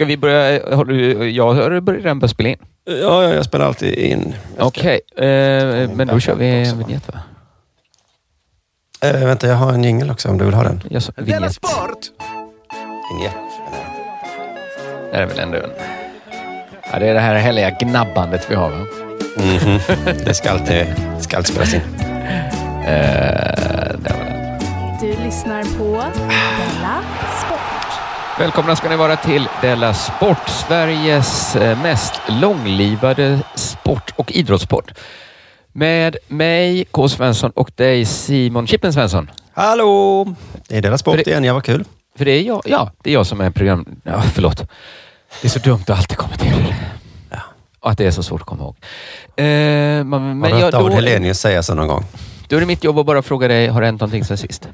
Ska vi börja? Har du, jag har redan börjat spela in. Ja, ja, jag spelar alltid in. Okej, eh, men då kör vi en vignett va? Eh, vänta, jag har en jingel också om du vill ha den. Jag sa, vignett. Vignett. Det är väl ändå en... Ja, det är det här härliga gnabbandet vi har va? Mhm. Det ska alltid, ska alltid spelas in. Eh, där var den. Du lyssnar på Della Sport. Välkomna ska ni vara till Della Sport, Sveriges eh, mest långlivade sport och idrottspodd. Med mig, K. Svensson och dig, Simon Chippen Svensson. Hallå! Det är Della Sport det- igen. Ja, vad kul. För det är jag, ja, det är jag som är program... Ja, förlåt. Det är så dumt att alltid komma till det. Ja. Och att det är så svårt att komma ihåg. Eh, man, Har men du hört jag, David Helenius säga så någon gång? då är det mitt jobb att bara fråga dig, har det hänt någonting sen sist?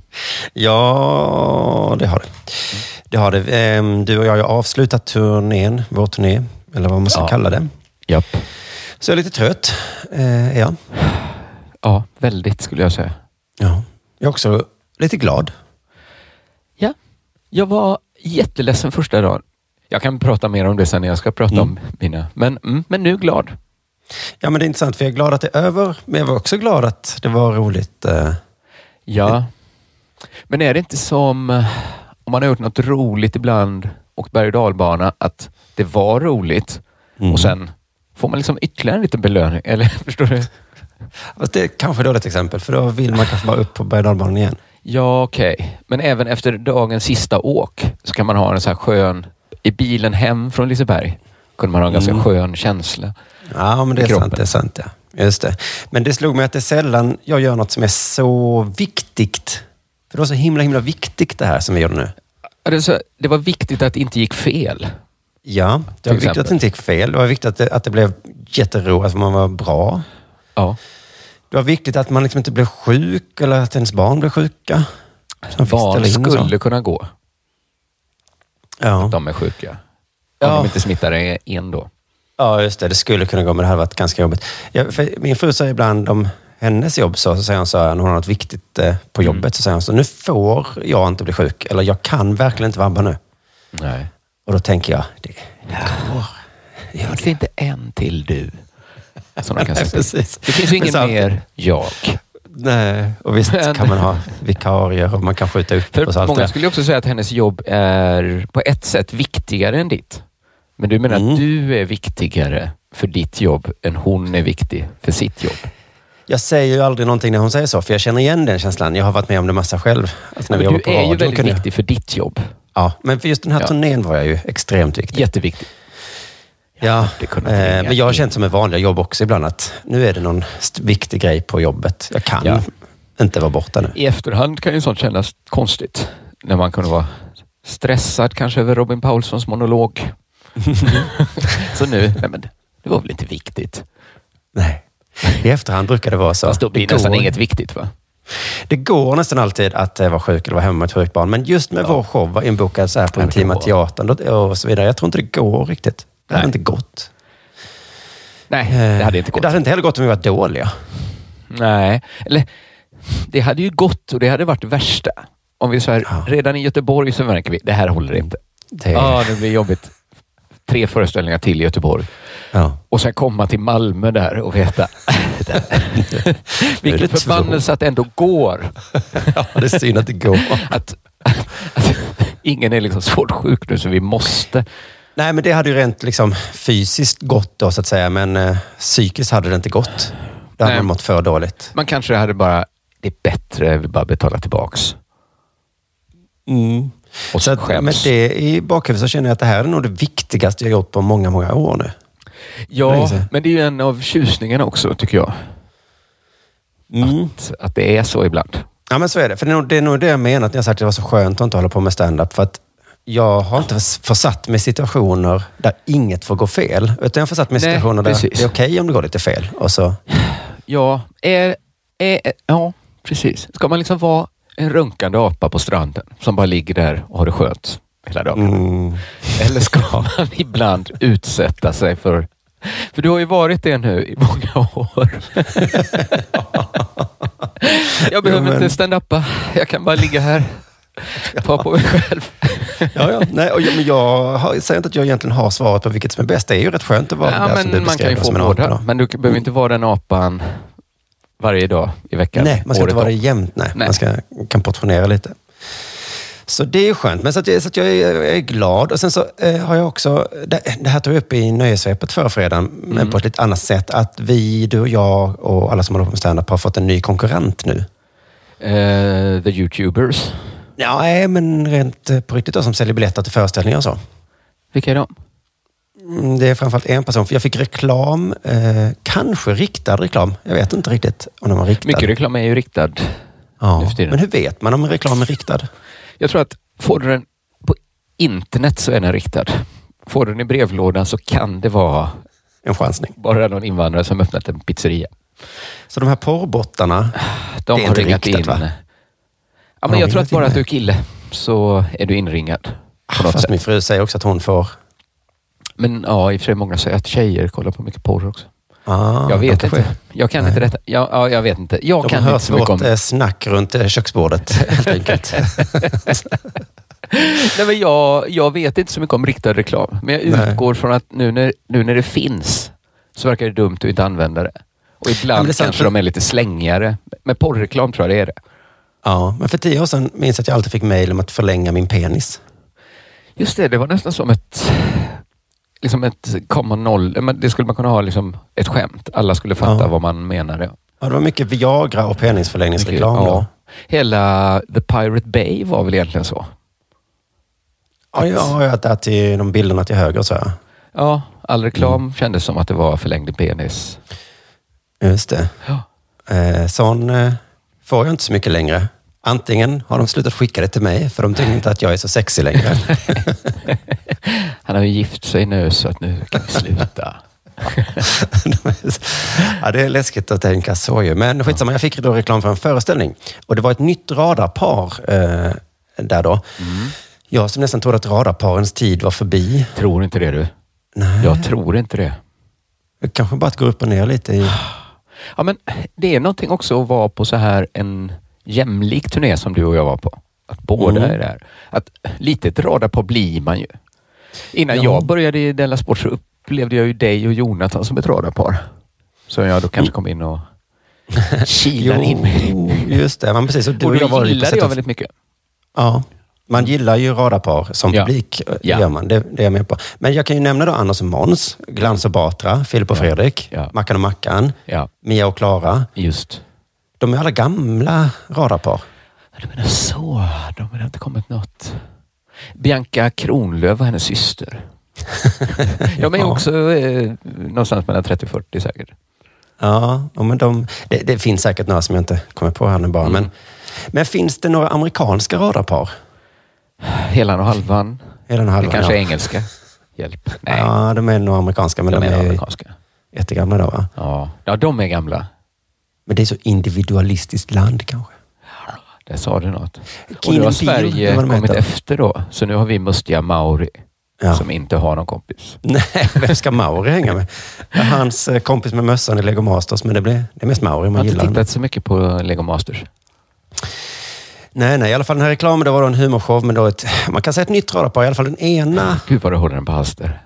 Ja, det har det. Det har det. Ehm, Du och jag har avslutat turnén, vår turné, eller vad man ska Ja. kalla det. Japp. Så jag är lite trött, eh, är jag. Ja, väldigt skulle jag säga. Ja. Jag är också lite glad. Ja, jag var jätteledsen första dagen. Jag kan prata mer om det sen när jag ska prata Mm. om mina... Men, mm, men nu glad. Ja, men det är intressant för jag är glad att det är över, men jag var också glad att det var roligt. eh, Ja. Men är det inte som eh, om man har gjort något roligt ibland och berg och dalbana, att det var roligt Mm. och sen får man liksom ytterligare en liten belöning? Eller förstår du? Det är kanske ett dåligt exempel, för då vill man kanske bara upp på berg och igen. Ja, okej. Men även efter dagens sista åk så kan man ha en så här skön... I bilen hem från Liseberg kunde man ha en ganska Mm. skön känsla. Ja, men det är sant. Det är sant, ja. Just det. Men det slog mig att det är sällan jag gör något som är så viktigt. Det var så himla, himla viktigt det här som vi gjorde nu. Ja, Det, var viktigt att det inte gick fel. Ja, det var viktigt exempel. att det inte gick fel. Det var viktigt att det, att det blev jätteroligt, att man var bra. Ja. Det var viktigt att man liksom inte blev sjuk eller att ens barn blev sjuka. Barn in skulle kunna gå. Ja. De är sjuka. Om Ja. de inte smittar en då. ja, just det. Det skulle kunna gå, men det hade varit ganska jobbigt. Ja, för min fru säger ibland om hennes jobb så, så säger hon så här, när hon har något viktigt eh, på Mm. jobbet, så säger hon så nu får jag inte bli sjuk. Eller jag kan verkligen inte vabba nu. Nej. Och då tänker jag, det, det går. Ja, det är inte en till du. Som kan säga. Precis. Det finns ju ingen så- mer jag. Nej, och visst kan man ha vikarier och man kan skjuta upp och så För många skulle också säga att hennes jobb är på ett sätt viktigare än ditt. Men du menar Mm. att du är viktigare för ditt jobb än hon är viktig för sitt jobb? Jag säger ju aldrig någonting när hon säger så, för jag känner igen den känslan. Jag har varit med om det massa själv. Alltså när vi du på är ju väldigt jag- viktig för ditt jobb. Ja, men för just den här Ja. turnén var jag ju extremt viktig. Jätteviktig. Ja, kunde eh, men jag har känt som ett vanligt jobb också ibland att nu är det någon viktig grej på jobbet. Jag kan Ja. inte vara borta nu. I efterhand kan ju sånt kännas konstigt. När man kunde vara stressad kanske över Robin Paulssons monolog. så nu, nej men det var väl inte viktigt. Nej. I efterhand brukar det vara så. Fast då blir det, nästan går, inget viktigt va? det går nästan alltid att eh, vara sjuk eller vara hemma med ett sjukt barn. Men just med vår show var inbokad så här på Ja, Intima Teatern och så vidare. Jag tror inte det går riktigt. Det hade Nej. inte gått. Nej, Eh, det hade inte gått. Det hade inte heller gått om vi var dåliga. Nej, eller det hade ju gått och det hade varit det värsta. Om vi så här, Ja. redan i Göteborg så märker vi, det här håller inte. Det, Ja, det blir jobbigt. Tre föreställningar till i Göteborg. Ja. Och sen komma till Malmö där och veta. Vilken två. förbannelse att det ändå går. ja, det är synd att det går. Att, att ingen är liksom svårt sjuk nu så vi måste. Nej, men det hade ju rent liksom, fysiskt gått då, så att säga. Men eh, psykiskt hade det inte gått. Då hade Nej. man mått för dåligt. Man kanske hade bara, det är bättre, vi bara betalar tillbaks. Mm. Och Så att, skäms. med det i bakhuvudet så känner jag att det här är nog det viktigaste jag gjort på många, många år nu. Ja, men det är ju en av tjusningarna också, tycker jag. Mm. Att, att det är så ibland. Ja, men så är det. För det är nog det, är nog det jag menar, att jag sagt att det var så skönt att inte hålla på med stand-up. För att jag har inte försatt mig i situationer där inget får gå fel. Utan jag har försatt mig i Nej, situationer där precis. det är okej om det går lite fel. Och så, Ja, är, är, ja, precis. Ska man liksom vara en runkande apa på stranden som bara ligger där och har det skönt hela dagen? mm, Eller ska man ibland utsätta sig för... För du har ju varit det nu i många år. Jag behöver men- inte stand-uppa. Jag kan bara ligga här. Ta på mig själv. ja, ja. Nej, och jag, men jag har, säger inte att jag egentligen har svaret på vilket som är bäst. Det är ju rätt skönt att vara Ja, där som du men man beskrev kan ju få båda. Men du behöver inte vara den apan varje dag i veckan. Nej, man ska inte vara det jämt. Nej. Nej. Man ska, kan portionera lite. Så det är ju skönt. Men så att jag, så att jag, är, jag är glad. Och sen så eh, har jag också, det, det här tog jag upp i Nöjesvepet förra fredagen, men Mm. på ett lite annat sätt. Att vi, du och jag och alla som håller på med standup har fått en ny konkurrent nu. Eh, the YouTubers. Ja, nej, men rent eh, på riktigt då, som säljer biljetter till föreställningar och så. Vilka är de? Mm, Det är framförallt en person. För jag fick reklam, eh, kanske riktad reklam. Jag vet inte riktigt om den var riktad. Mycket reklam är ju riktad. ja. Men hur vet man om en reklam är riktad? Jag tror att får du den på internet så är den riktad. Får du den i brevlådan så kan det vara En chansning. bara någon invandrare som öppnat en pizzeria. Så de här porrbottarna, De Det är har inte ringat riktat, in. va? Ja, men jag tror att bara att du är kille så är du inringad. Något fast sätt. min fru säger också att hon får... Men ja, i och för sig många säger att tjejer kollar på mycket porr också. Ah, jag vet inte. Jag kan Nej. inte detta. Ja, ja, jag vet inte. Jag De kan har inte hört så mycket om... vårt eh, snack runt eh, köksbordet helt enkelt. Nej, men jag, jag vet inte så mycket om riktad reklam. Men jag Nej. utgår från att nu när, nu när det finns så verkar det dumt att inte använda det. Och ibland det kanske de är lite slängigare. Med porrreklam tror jag det är det. ja, men för tio år sedan minns jag att jag alltid fick mejl om att förlänga min penis. Just det, det var nästan som ett liksom ett komma noll. Det skulle man kunna ha liksom ett skämt. Alla skulle fatta Ja. vad man menade. Ja, det var mycket Viagra och penisförlängningsreklam då. Ja. Hela The Pirate Bay var väl egentligen så. Ja, jag har hört där till de bilderna till höger så här. Ja, all reklam Mm. kändes som att det var förlängd penis. Just det. Ja. Eh, sån eh, får jag inte så mycket längre. Antingen har de slutat skicka det till mig för de tycker inte att jag är så sexig längre. Han har ju gift sig nu så att nu kan vi sluta. ja, det är läskigt att tänka så ju. Men skitsamma, jag fick då reklam för en föreställning. Och det var ett nytt radarpar eh, där då. Mm. Jag som nästan trodde att radarparens tid var förbi. Tror inte det du. Nej, Jag tror inte det. kanske bara att gå upp och ner lite i... Ja, men det är någonting också att vara på så här en jämlik turné som du och jag var på. Att båda Mm. är där. Att lite ett radarpar blir man ju. Innan Ja. jag började i Della Sport så upplevde jag ju dig och Jonathan som ett radarpar. Så jag då kanske kom in och kilade in mig. Just det. Men precis. Och du Och och jag var gillade jag och- väldigt mycket. Ja. Man gillar ju radarpar som Ja. publik. eh, Ja. Gör man. Det, det är jag med på. Men jag kan ju nämna då Anders och Måns, Glans och Batra, Filip och. Fredrik, Ja. Mackan och Mackan, Mia och Klara. just. De är alla gamla radarpar. Du menar så. De har inte kommit något. Bianca Kronlöf och hennes syster. De är Ja. också eh, någonstans mellan 30 och 40 säkert. Ja, men de, det, det finns säkert några som jag inte kommer på här nu bara. Mm. Men, men finns det några amerikanska radarpar? Helan och halvan. Är den halvan, det kanske ja. är engelska. Hjälp. Nej, Ja, de är nog amerikanska, men de, de, är är amerikanska. jättegamla då va? Ja. ja, de är gamla. Men det är så individualistiskt land kanske. Där sa du något. Och Keen nu har Sverige de kommit heter. efter då. Så nu har vi mustiga Mauri Ja. som inte har någon kompis. Nej, vem ska Mauri hänga med? Hans eh, kompis med mössan i Lego Masters, men det, blir, det är mest Mauri Jag man har inte gillar. tittat så mycket på Lego Masters. Nej, nej, i alla fall den här reklamen, det var då en humorshow, men då ett, man kan säga ett nytt radarpar. I alla fall den ena Gud vad du håller den på halster.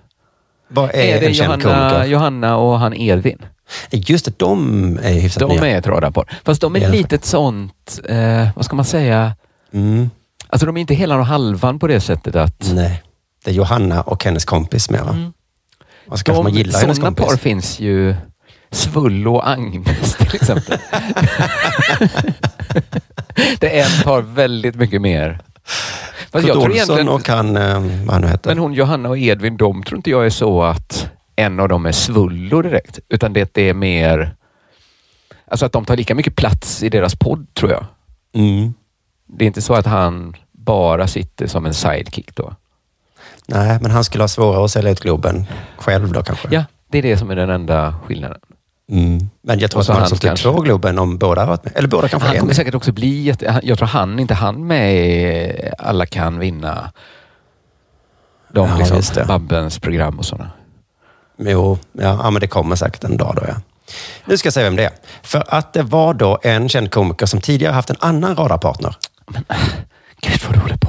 var, är, Är det en Johanna. Johanna och han Edvin? Just det, de är hyfsat De nya. är ett radarpar. Fast de är fall. lite ett sånt, eh, vad ska man säga? Mm, Alltså de är inte hela och halvan på det sättet att nej. Det är Johanna och hennes kompis med va? Och så kanske man gillar hennes kompis. par finns ju. Svullo och Agnes till exempel. det en tar väldigt mycket mer. Fast Kurt Olsson och han, eh, vad han nu heter. men hon Johanna och Edvin, de tror inte jag är så att en av dem är svullo direkt. Utan det, är mer... Alltså att de tar lika mycket plats i deras podd tror jag. Mm. Det är inte så att han bara sitter som en sidekick då. Nej, men han skulle ha svårare att sälja ut Globen själv då kanske. Ja, det är det som är den enda skillnaden. Mm. Men jag tror att han har han sålt ut två Globen om båda varit med. Eller båda kanske Han kommer säkert också bli jätte... Jag tror han inte han med Alla kan vinna. De Ja, liksom. Babbens program och sådana. Jo, ja, ja, men det kommer säkert en dag då ja. Nu ska jag säga vem det är. För att det var då en känd komiker som tidigare haft en annan radarpartner. Gud vad du håller på.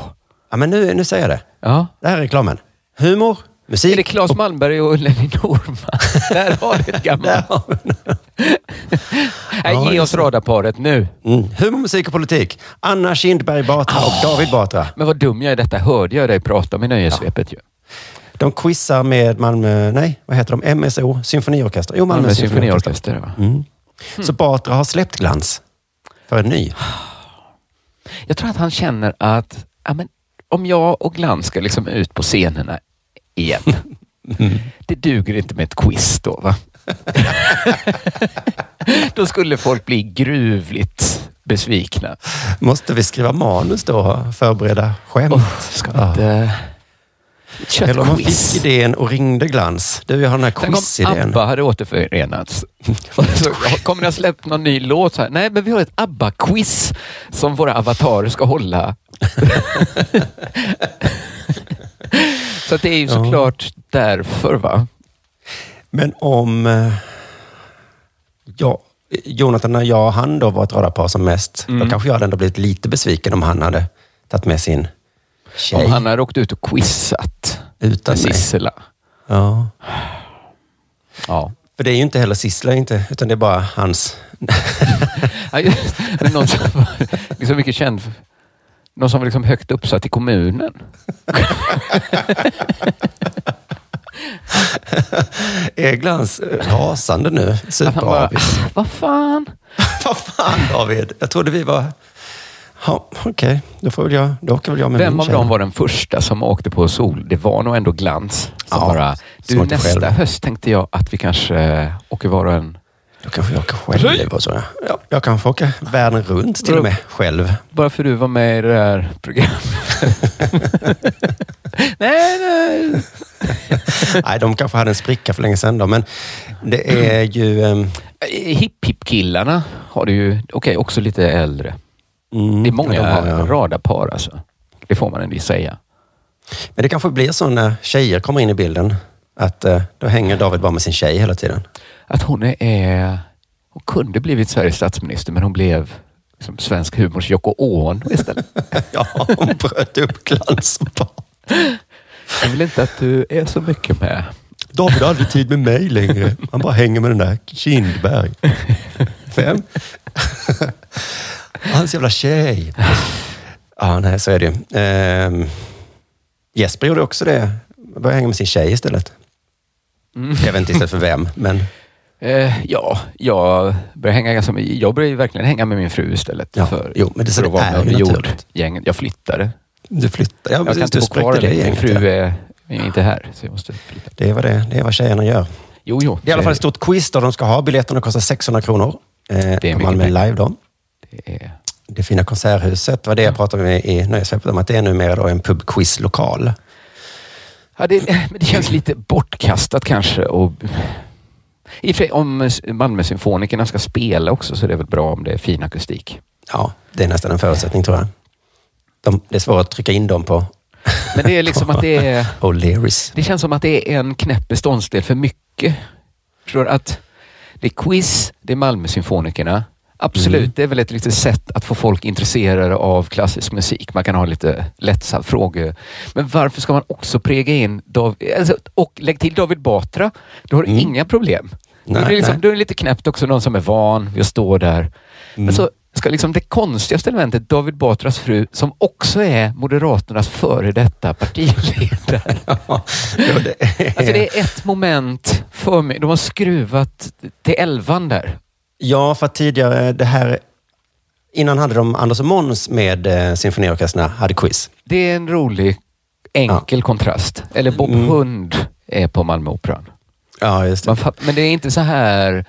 Ja, men nu, nu säger jag det. Ja. Det här är reklamen. Humor, musik... Är det Claes Malmberg och Lenny Norman? Där har du ett gammalt. Ja, ge oss radarparet nu. Mm. Humor, musik och politik. Anna Kindberg Batra och David Batra. Men vad dum jag är. Detta hörde jag dig prata om i Nöjesvepet ju. De quizar med Malmö... Nej, vad heter de? MSO? Symfoniorkester? Jo, Malmö, Malmö symfoniorkester. symfoniorkester. va? Mm. Så Batra har släppt glans för en ny. Jag tror att han känner att ja, men, om jag och Glans ska liksom ut på scenerna igen. Det duger inte med ett quiz då va? då skulle folk bli gruvligt besvikna. Måste vi skriva manus då förbereda skämt? Ska vi inte... Eller om man fick idén och ringde glans. Du, jag har den här Tänk om quizidén. ABBA hade återförenats. Och så kommer ni ha släppt någon ny låt? Så här. Nej, men vi har ett ABBA-quiz som våra avatarer ska hålla. så att det är ju såklart därför. va? Men om... eh, Ja, Jonathan, när jag och han då var ett radarpar som mest, Mm. då kanske jag hade ändå blivit lite besviken om han hade tagit med sin tjej. Om han hade åkt ut och quizat Utan med. Sissela. Ja. Ja. För det är ju inte heller Sissela, inte, utan det är bara hans... Men någon som var liksom mycket känd. för- Någon som var liksom högt uppsatt i kommunen. Är glans eh, rasande nu? Superavis. vad fan? Vad fan David? Jag trodde vi var... Ja, Okej, då, får väl jag, då åker väl jag med Vem min av dem var den första som åkte på sol? Det var nog ändå Glans. Som Ja, bara, du nästa själv. höst tänkte jag att vi kanske åker var och en. Då kanske jag åker själv och så. Ja. Ja, jag kanske åker världen runt till och med själv. Bara för du var med i det där programmet. nej, nej. Nej, de kanske hade en spricka för länge sedan då, men det är ju... ehm, Hipp-hipp-killarna har det ju, okej, också lite äldre. Mm, Det är många ja, de har, ja. radarpar alltså. Det får man ändå säga. Men det kanske blir så när tjejer kommer in i bilden, att eh, då hänger David bara med sin tjej hela tiden. Att hon är... Hon kunde blivit Sveriges statsminister, men hon blev liksom svensk humors Yoko Ono istället. Ja, hon bröt upp glans. Jag vill inte att du är så mycket med. David har aldrig tid med mig längre. Han bara hänger med den där Kindberg. Vem? Hans jävla tjej. Ja, nej, så är det ju. Ehm, Jesper gjorde också det. Började hänga med sin tjej istället. Jag vet inte istället för vem, men Eh, ja, jag börjar hänga ganska. Jag börjar ju verkligen hänga med min fru istället. Ja, för, jo, men det- för att det vara är med jordgänget. Jag flyttade. du flyttade. Ja, Jag kan inte bo kvar det. Min fru är, är inte här, så jag måste flytta. Det är vad, det, det är vad tjejerna gör. Jo, jo. Det är i alla fall ett stort quiz då de ska ha. Biljetterna kostar 600 kronor. Eh, är på mycket Malmö. Live då. Det är, Det fina konserthuset var det jag pratade med i Nöjesvepet om, att det är numera då en pubquizlokal. ja, det, men det känns lite bortkastat kanske. Och, I och för sig, om Malmö Symfonikerna ska spela också så är det väl bra om det är fin akustik. Ja, det är nästan en förutsättning tror jag. De, det är svårt att trycka in dem på Men det är liksom att det är... O'Learys. Det känns som att det är en knäpp beståndsdel för mycket. Förstår? Att det är quiz, det är Malmö Symfonikerna. Absolut, Mm. det är väl ett litet sätt att få folk intresserade av klassisk musik. Man kan ha lite lättsam frågor. Men varför ska man också prega in Dav alltså, och lägg till David Batra. Då har du inga problem. Mm. Nej, då, är det liksom, nej. då är det lite knäppt också någon som är van vid att stå där. Men så ska liksom det konstigaste elementet, David Batras fru, som också är Moderaternas före detta partiledare. Ja, det är... Alltså det är ett moment för mig. De har skruvat till elvan där. Ja, för att tidigare, det här... Innan hade de Anders och Måns med eh, symfoniorkesterna, hade quiz. Det är en rolig, enkel kontrast. Eller Bob Mm. Hund är på Malmöoperan. Ja, just det. Man men det är inte så här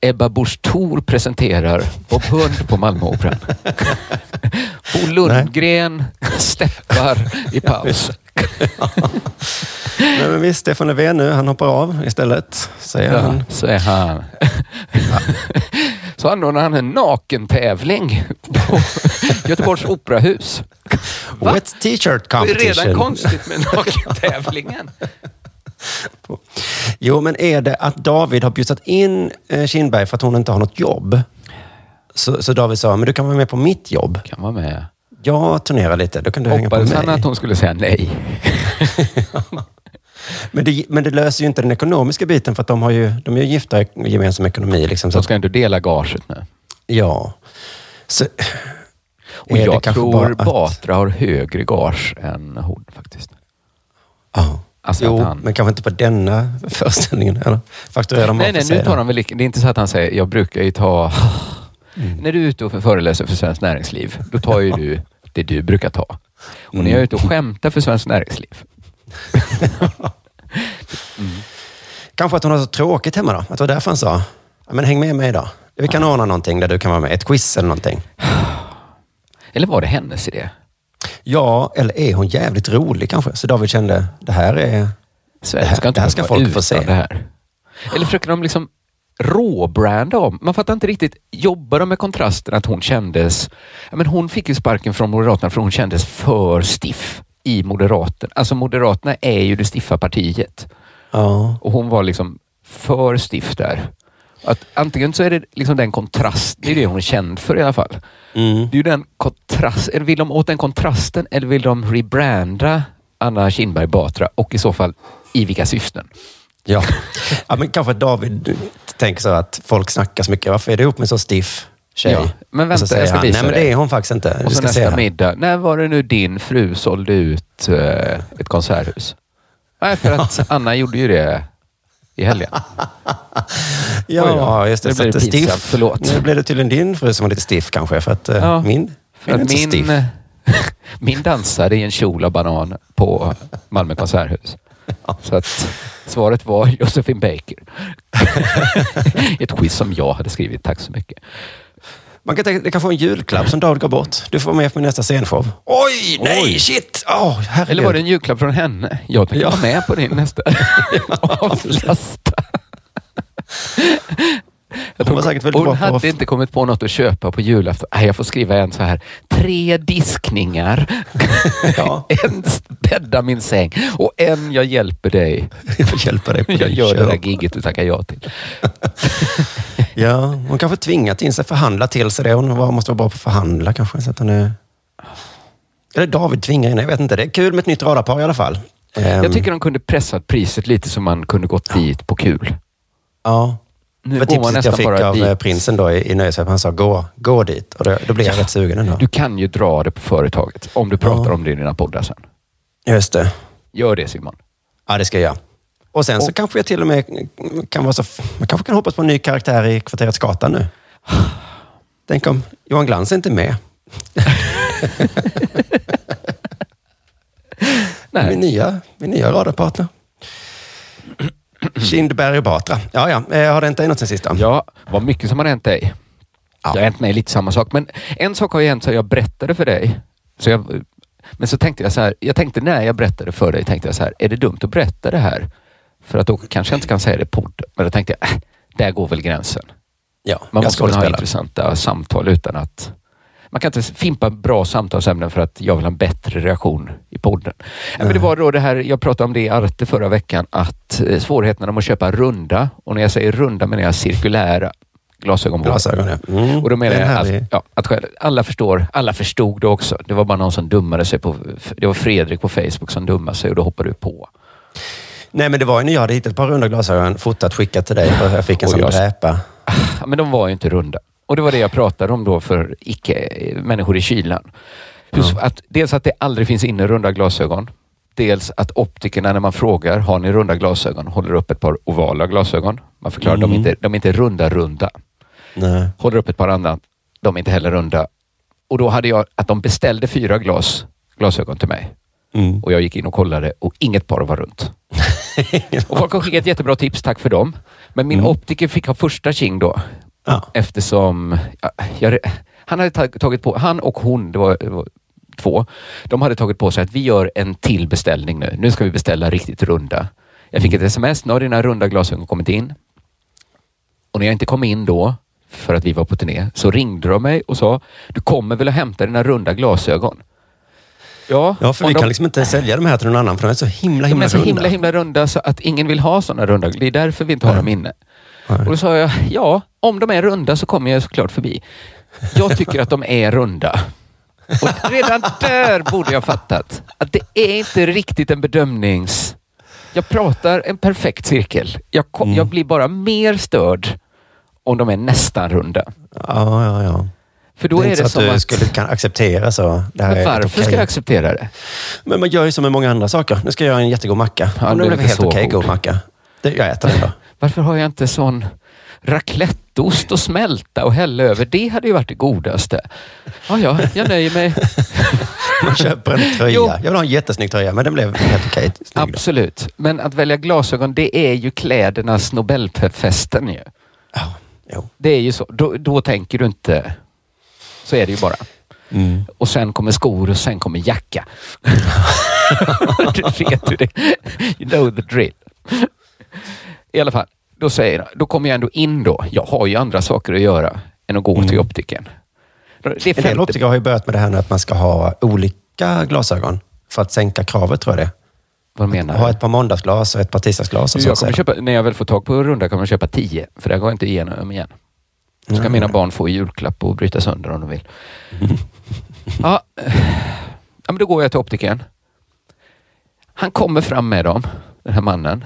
Ebba Busch Thor presenterar Bob Hund på Malmöoperan. Bo Lundgren steppar i paus. Nej, men visst, Stefan Löfven nu, han hoppar av istället, säger Ja, han. så är han. Så anordnar han en nakentävling på Göteborgs operahus. Va? Wet t-shirt Det är competition. redan konstigt med nakentävlingen. Jo, men är det att David har bjussat in eh, Kindberg för att hon inte har något jobb? Så, så David sa, men du kan vara med på mitt jobb. Kan vara med. Jag turnerar lite, då kan du hänga på Hoppades mig. han att hon skulle säga nej. Men det, men det löser ju inte den ekonomiska biten för att de, har ju, de är ju gifta i gemensam ekonomi. Liksom, så De ska ändå dela gaget nu. ja. Så, Och jag tror bara Batra har högre gage än hon faktiskt. Ja. Alltså jo, han- men kanske inte på denna föreställningen. Eller? Fakturerar Nej, nej, nu tar han väl... Det är inte så att han säger, jag brukar ju ta... Mm. När du är ute och föreläser för Svenskt Näringsliv, då tar ju du det du brukar ta. Och när jag är ute och skämtar för Svenskt Näringsliv, Kanske att hon har så tråkigt hemma då? Att det var därför han sa, ja, men häng med mig då. Vi kan ordna någonting där du kan vara med. Ett quiz eller någonting. eller var det hennes idé? Ja, eller är hon jävligt rolig kanske? Så David kände, det här är... Sverige Det här- ska inte det här ska folk få se. Det här. Eller försöker de liksom råbranda om? Man fattar inte riktigt. Jobbar de med kontrasten att hon kändes... Ja, men hon fick ju sparken från Moderaterna för hon kändes för stiff i Moderaterna. Alltså Moderaterna är ju det stiffa partiet. Ja. Och hon var liksom för stiff där. Att antingen så är det liksom den kontrast, det är det hon är känd för i alla fall. Mm. Det är den kontrast, eller vill de åt den kontrasten eller vill de rebranda Anna Kinberg Batra och i så fall i vilka syften? Ja. ja, men kanske David tänker så att folk snackar så mycket. Varför är du ihop med så stiff tjej? Ja, men Och så vänta, säger jag ska han, visa Nej, men det är hon faktiskt inte. Och så nästa middag, när var det nu din fru sålde ut eh, ett konserthus? Nej, för att Anna gjorde ju det i helgen. Ja, Oj just det. Nu blir det stiff. förlåt. Nu blev det tydligen din fru som var lite stiff kanske. För att eh, Ja, min, För min att så stiff. min, min dansade i en kjol av banan på Malmö konserthus. Så att svaret var Josefin Baker. Ett quiz som jag hade skrivit. Tack så mycket. Man kan tänka, det kan få en julklapp som David går bort. Du får vara med på nästa scenshow. Oj, nej, Oj. shit! Oh, herregud. Eller var det en julklapp från henne? Jag tänker Ja. vara med på din nästa. Avlasta. Jag Hon var säkert väldigt hon bra på hade att- inte kommit på något att köpa på julafton. Nej, jag får skriva en så här. Tre diskningar. Ja. en bädda min säng och en jag hjälper dig. Jag hjälpa dig på Jag gör det där giget du tackar ja till. Ja, hon kanske tvingat in sig förhandla till sig det. Hon var, måste vara bra på att förhandla kanske. Så att hon är... Eller David tvingar in, jag vet inte. Det är kul med ett nytt radarpar i alla fall. Ehm, Jag tycker de kunde pressat priset lite så man kunde gått dit på kul. Ja. Nu Det var tipset jag fick av dit. eh, prinsen då i, i nöjeswebben. Han sa gå, gå dit. Och då, då blir jag rätt sugen ändå. Du kan ju dra det på företaget om du pratar Ja. om det i dina poddar sen. Just det. Gör det Simon. Ja, det ska jag göra. Och sen så Och- kanske jag till och med kan vara så... Man kanske kan hoppas på en ny karaktär i Kvarteret Skatan nu. Tänk om Johan Glans är inte med. Min Nej. nya, min nya radarpartner. Kindberg och Batra. Ja, ja. Eh, Har det hänt något sen sist? Ja, vad mycket som har hänt dig. Ja. Det har hänt mig lite samma sak. Men en sak har ju hänt så jag berättade för dig. Så jag, men så tänkte jag så här. Jag tänkte när jag berättade för dig, tänkte jag så här. Är det dumt att berätta det här? För att då kanske jag inte kan säga det på podd. Men då tänkte jag, äh, där går väl gränsen. Ja, Man måste kunna ha intressanta samtal utan att... Man kan inte fimpa bra samtalsämnen för att jag vill ha en bättre reaktion i podden. Men det var då det här, jag pratade om det i Arte förra veckan, att eh, svårigheterna med att köpa runda, och när jag säger runda menar jag cirkulära glasögonbågar. Glasögon, ja. Mm. Och då menar jag att, ja, att alla förstår, alla förstod det också. Det var bara någon som dummade sig på, det var Fredrik på Facebook som dummade sig och då hoppade du på. Nej, men det var ju när jag hade hittat ett par runda glasögon, fotat, skickat till dig och jag fick en sån jag- dräpa. Ja, men de var ju inte runda. Och det var det jag pratade om då för icke, människor i kylan. Hur, att, dels att det aldrig finns inne runda glasögon. Dels att optikerna när man frågar, har ni runda glasögon? Håller upp ett par ovala glasögon. Man förklarar, Mm. de, är inte, de är inte runda runda. Nej. Håller upp ett par andra, de är inte heller runda. Och då hade jag att de beställde fyra glas glasögon till mig. Mm. Och jag gick in och kollade och inget par var runt. och folk har skickat jättebra tips, tack för dem. Men min optiker fick ha första king då. Mm. Ja. Eftersom ja, jag, han hade tag- tagit på, han och hon, det var, det var två, de hade tagit på sig att vi gör en till beställning nu. Nu ska vi beställa riktigt runda. Jag fick ett sms, nu har dina runda glasögon kommit in. Och när jag inte kom in då, för att vi var på turné, så ringde de mig och sa, du kommer väl att hämta dina runda glasögon? Ja, Ja, för vi de- kan liksom inte sälja de här till någon annan för de är så himla, de himla är så runda. himla, himla runda så att ingen vill ha sådana runda. Det är därför vi inte har Nej. dem inne. Nej. Och då sa jag, ja, om de är runda så kommer jag såklart förbi. Jag tycker att de är runda. Och redan där borde jag fattat att det är inte riktigt en bedömnings... Jag pratar en perfekt cirkel. Jag, kom, Mm. jag blir bara mer störd om de är nästan runda. Ja, ja, ja. För då det är är det så att som du att... skulle kan acceptera så. Det här Men varför okej. ska jag acceptera det? Men man gör ju som med många andra saker. Nu ska jag göra en jättegod macka. Ja, Om det inte helt okej god. god macka. Det, jag äter den då. Varför har jag inte sån racletteost och smälta och hälla över? Det hade ju varit det godaste. Ja, ja, jag nöjer mig. Man köper en tröja. Jo. Jag vill ha en jättesnygg tröja, men den blev helt okej. då. Absolut. Men att välja glasögon, det är ju klädernas Nobelfesten ju. Ja, jo. Det är ju så. Då, då tänker du inte... Så är det ju bara. Mm. Och sen kommer skor och sen kommer jacka. du vet hur det You know the drill. I alla fall, då säger jag, då kommer jag ändå in då. Jag har ju andra saker att göra än att gå till optiken. Det är En del optiker har ju börjat med det här nu att man ska ha olika glasögon för att sänka kravet, tror jag det Vad menar är. Ha du? ett par måndagsglas och ett par tisdagsglas. Och Jag kommer köpa, när jag väl får tag på runda kommer jag köpa tio, för det går inte igenom igen. Ska Nej. mina barn få i julklapp och bryta sönder om de vill. Ja, ja, men då går jag till optikern. Han kommer fram med dem, den här mannen.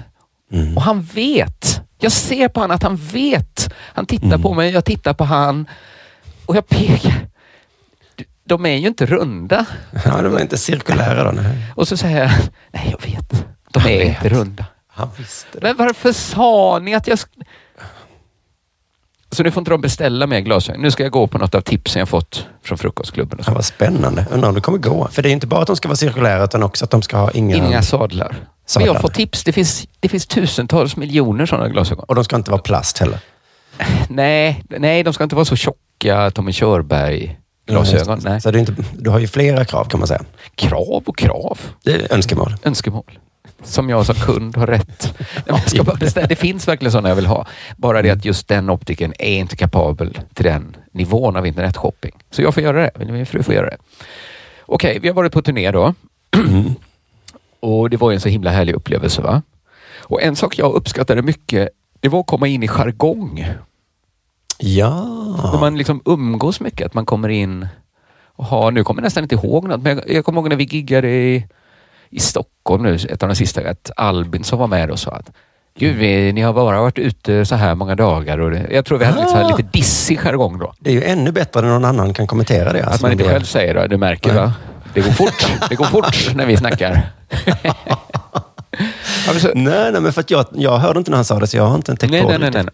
Mm. Och han vet. Jag ser på honom att han vet. Han tittar på mig, jag tittar på han. Och jag pekar. De är ju inte runda. Ja, de är inte cirkulära då. Nej. Och så säger jag, nej jag vet. De Han är vet. inte runda. Han visste det. Men varför sa ni att jag... Så nu får inte de beställa mer glasögon. Nu ska jag gå på något av tipsen jag fått från frukostklubben. Och Ja, så. vad spännande. Undrar om det kommer gå. För det är inte bara att de ska vara cirkulära, utan också att de ska ha inga... Inga sadlar. Men Sadlar. jag får tips. Det finns, det finns tusentals miljoner sådana glasögon. Och de ska inte vara plast heller. Nej, nej, de ska inte vara så tjocka Tommy Körberg-glasögon. Nej. Så det är inte, du har ju flera krav kan man säga. Krav och krav. Det är önskemål. Önskemål. Som jag som kund har rätt. Ska bara beställa. Det finns verkligen sådana jag vill ha. Bara det att just den optiken är inte kapabel till den nivån av internetshopping. Så jag får göra det. Min fru får göra det. Okej, vi har varit på turné då. Och det var ju en så himla härlig upplevelse. va? Och en sak jag uppskattade mycket, det var att komma in i jargong. Ja. När man liksom umgås mycket, att man kommer in och har, nu kommer jag nästan inte ihåg något, men jag, jag kommer ihåg när vi giggade i, i Stockholm nu, ett av de sista, att Albin som var med och sa att Gud, vi, ni har bara varit ute så här många dagar och det, jag tror vi hade här, lite dissig jargong då. Det är ju ännu bättre när någon annan kan kommentera det. Att alltså, man inte det- själv säger det, du märker Nej. va? Det går fort, det går fort när vi snackar. Ja, men så- Nej, nej, men för att jag, jag hörde inte när han sa det, så jag har inte Nej, på nej, det nej, nej, nej.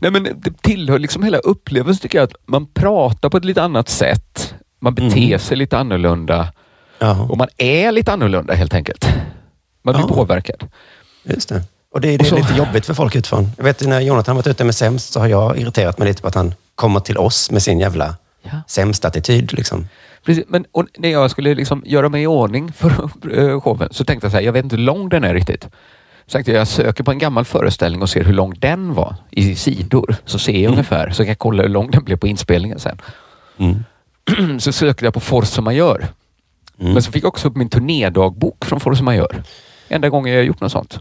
nej, men det tillhör liksom hela upplevelsen tycker jag, att man pratar på ett lite annat sätt. Man beter Mm. sig lite annorlunda Ja, och man är lite annorlunda helt enkelt. Man blir Ja. påverkad. just det. Och det, det Och så- är lite jobbigt för folk utifrån. Jag vet när Jonathan varit ute med sämst så har jag irriterat mig lite på att han kommer till oss med sin jävla Ja. sämst-attityd. Liksom. Precis, men när jag skulle liksom göra mig i ordning för eh, showen så tänkte jag så här, jag vet inte hur lång den är riktigt. Så tänkte jag, jag söker på en gammal föreställning och ser hur lång den var i sidor. Så ser jag ungefär, så kan jag kolla hur lång den blev på inspelningen sen. Mm. så sökte jag på Force Majeure. Mm. Men så fick jag också upp min turnédagbok från Force Majeure. Enda gången jag gjort något sånt.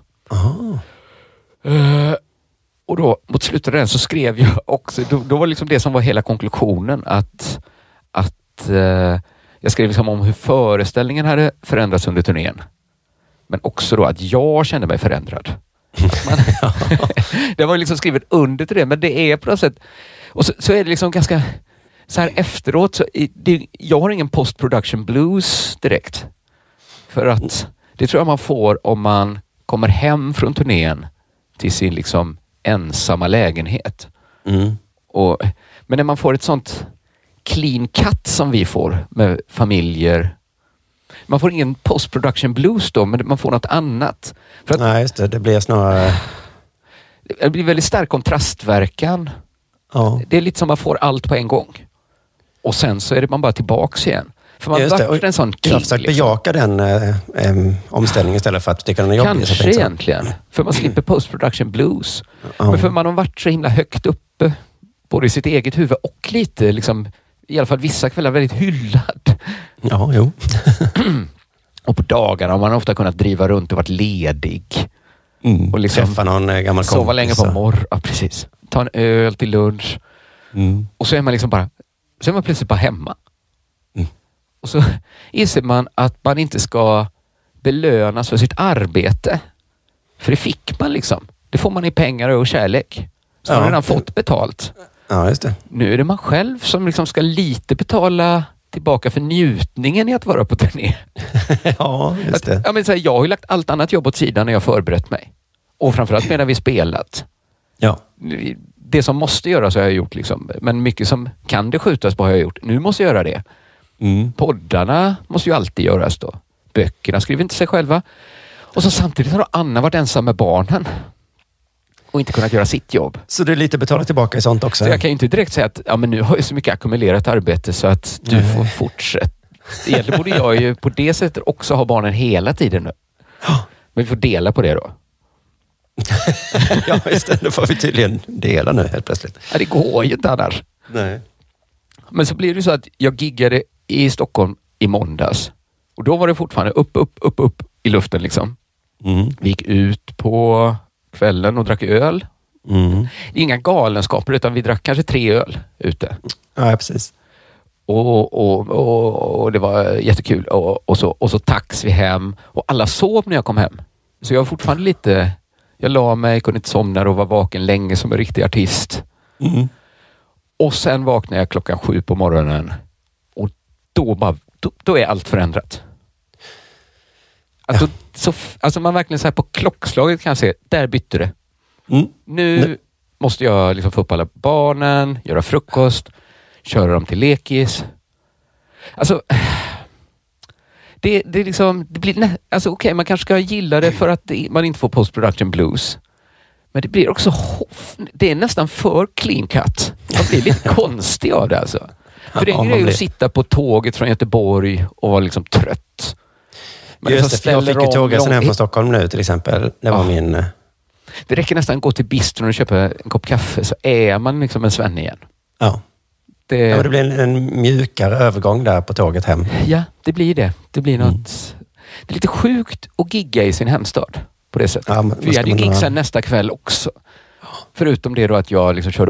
Eh, och då mot slutet av den så skrev jag också, då, då var liksom det som var hela konklusionen att, att eh, jag skrev liksom om hur föreställningen hade förändrats under turnén. Men också då att jag kände mig förändrad. Man, det var liksom skrivet under till det, men det är på något sätt Och så, så är det liksom ganska så här efteråt. Så det, jag har ingen post production blues direkt. För att det tror jag man får om man kommer hem från turnén till sin liksom ensamma lägenhet. Mm. Och, men när man får ett sånt clean cut som vi får med familjer. Man får ingen post production blues då, men man får något annat. För att Nej, just det. Det blir snarare... det blir väldigt stark kontrastverkan. Ja. Det är lite som man får allt på en gång. Och sen så är det man bara tillbaks igen. För man det. varit en sån har försökt Liksom. bejaka den eh, em, omställningen istället för att tycka den är jobbig. Kanske egentligen. För man slipper post production blues. Ja. Men för man har varit så himla högt uppe, både i sitt eget huvud och lite, liksom, i alla fall vissa kvällar, väldigt hyllad. Ja, jo. Och på dagarna har man ofta kunnat driva runt och varit ledig. Mm. Och liksom Träffa någon eh, gammal kompis. Sova länge på morgonen. Ja, precis. Ta en öl till lunch. Mm. Och så är man liksom bara, så är man plötsligt bara hemma. Mm. Och så inser man att man inte ska belönas för sitt arbete. För det fick man liksom. Det får man i pengar och kärlek. Så Ja. har man redan fått betalt. Ja, just det. Nu är det man själv som liksom ska lite betala tillbaka för njutningen i att vara på turné. Ja, just Att, det. ja, men så här, jag har ju lagt allt annat jobb åt sidan när jag förberett mig. Och framförallt medan vi spelat. Ja. Det som måste göras har jag gjort, liksom. men mycket som kan det skjutas på har jag gjort. Nu måste jag göra det. Mm. Poddarna måste ju alltid göras då. Böckerna skriver inte sig själva. Och så samtidigt har Anna varit ensam med barnen och inte kunnat göra sitt jobb. Så det är lite betala tillbaka i sånt också? Så jag kan ju inte direkt säga att ja, men nu har jag så mycket ackumulerat arbete så att du Nej. får fortsätta. Egentligen borde jag ju på det sättet också ha barnen hela tiden nu. Men vi får dela på det då. ja. Då får vi tydligen dela nu helt plötsligt. Ja, det går ju inte annars. Nej. Men så blir det så att jag giggade i Stockholm i måndags. Och då var det fortfarande upp, upp, upp, upp i luften liksom. Mm. Vi gick ut på kvällen och drack öl. Mm. Inga galenskaper utan vi drack kanske tre öl ute. Ja, precis. Och, och, och, och det var jättekul. Och, och, så, och så tax vi hem och alla sov när jag kom hem. Så jag var fortfarande lite... Jag la mig, kunde inte somna och var vaken länge som en riktig artist. Mm. Och sen vaknade jag klockan sju på morgonen och då, bara, då, då är allt förändrat. Att då, så, alltså man verkligen så här på klockslaget kan se, där bytte det. Mm. Nu Nej. måste jag liksom få upp alla barnen, göra frukost, köra dem till lekis. Alltså, det, det, liksom, det blir, nä- alltså okej, man kanske ska gilla det för att det, man inte får post production blues. Men det blir också, det är nästan för clean cut. Man blir lite konstig av det alltså. För det är en grej blir- att sitta på tåget från Göteborg och vara liksom trött. Man Just liksom det, jag fick ju tågresan hem från Stockholm nu till exempel. Det var Ja. min... eh, Det räcker nästan att gå till bistron och köpa en kopp kaffe så är man liksom en svenne igen. Ja. Det, ja men det blir en, en mjukare övergång där på tåget hem. Ja, det blir det. Det blir Mm. något... Det är lite sjukt att gigga i sin hemstad på det sättet. Ja, men vi hade ju gig sen nästa kväll också. Förutom det då att jag liksom körde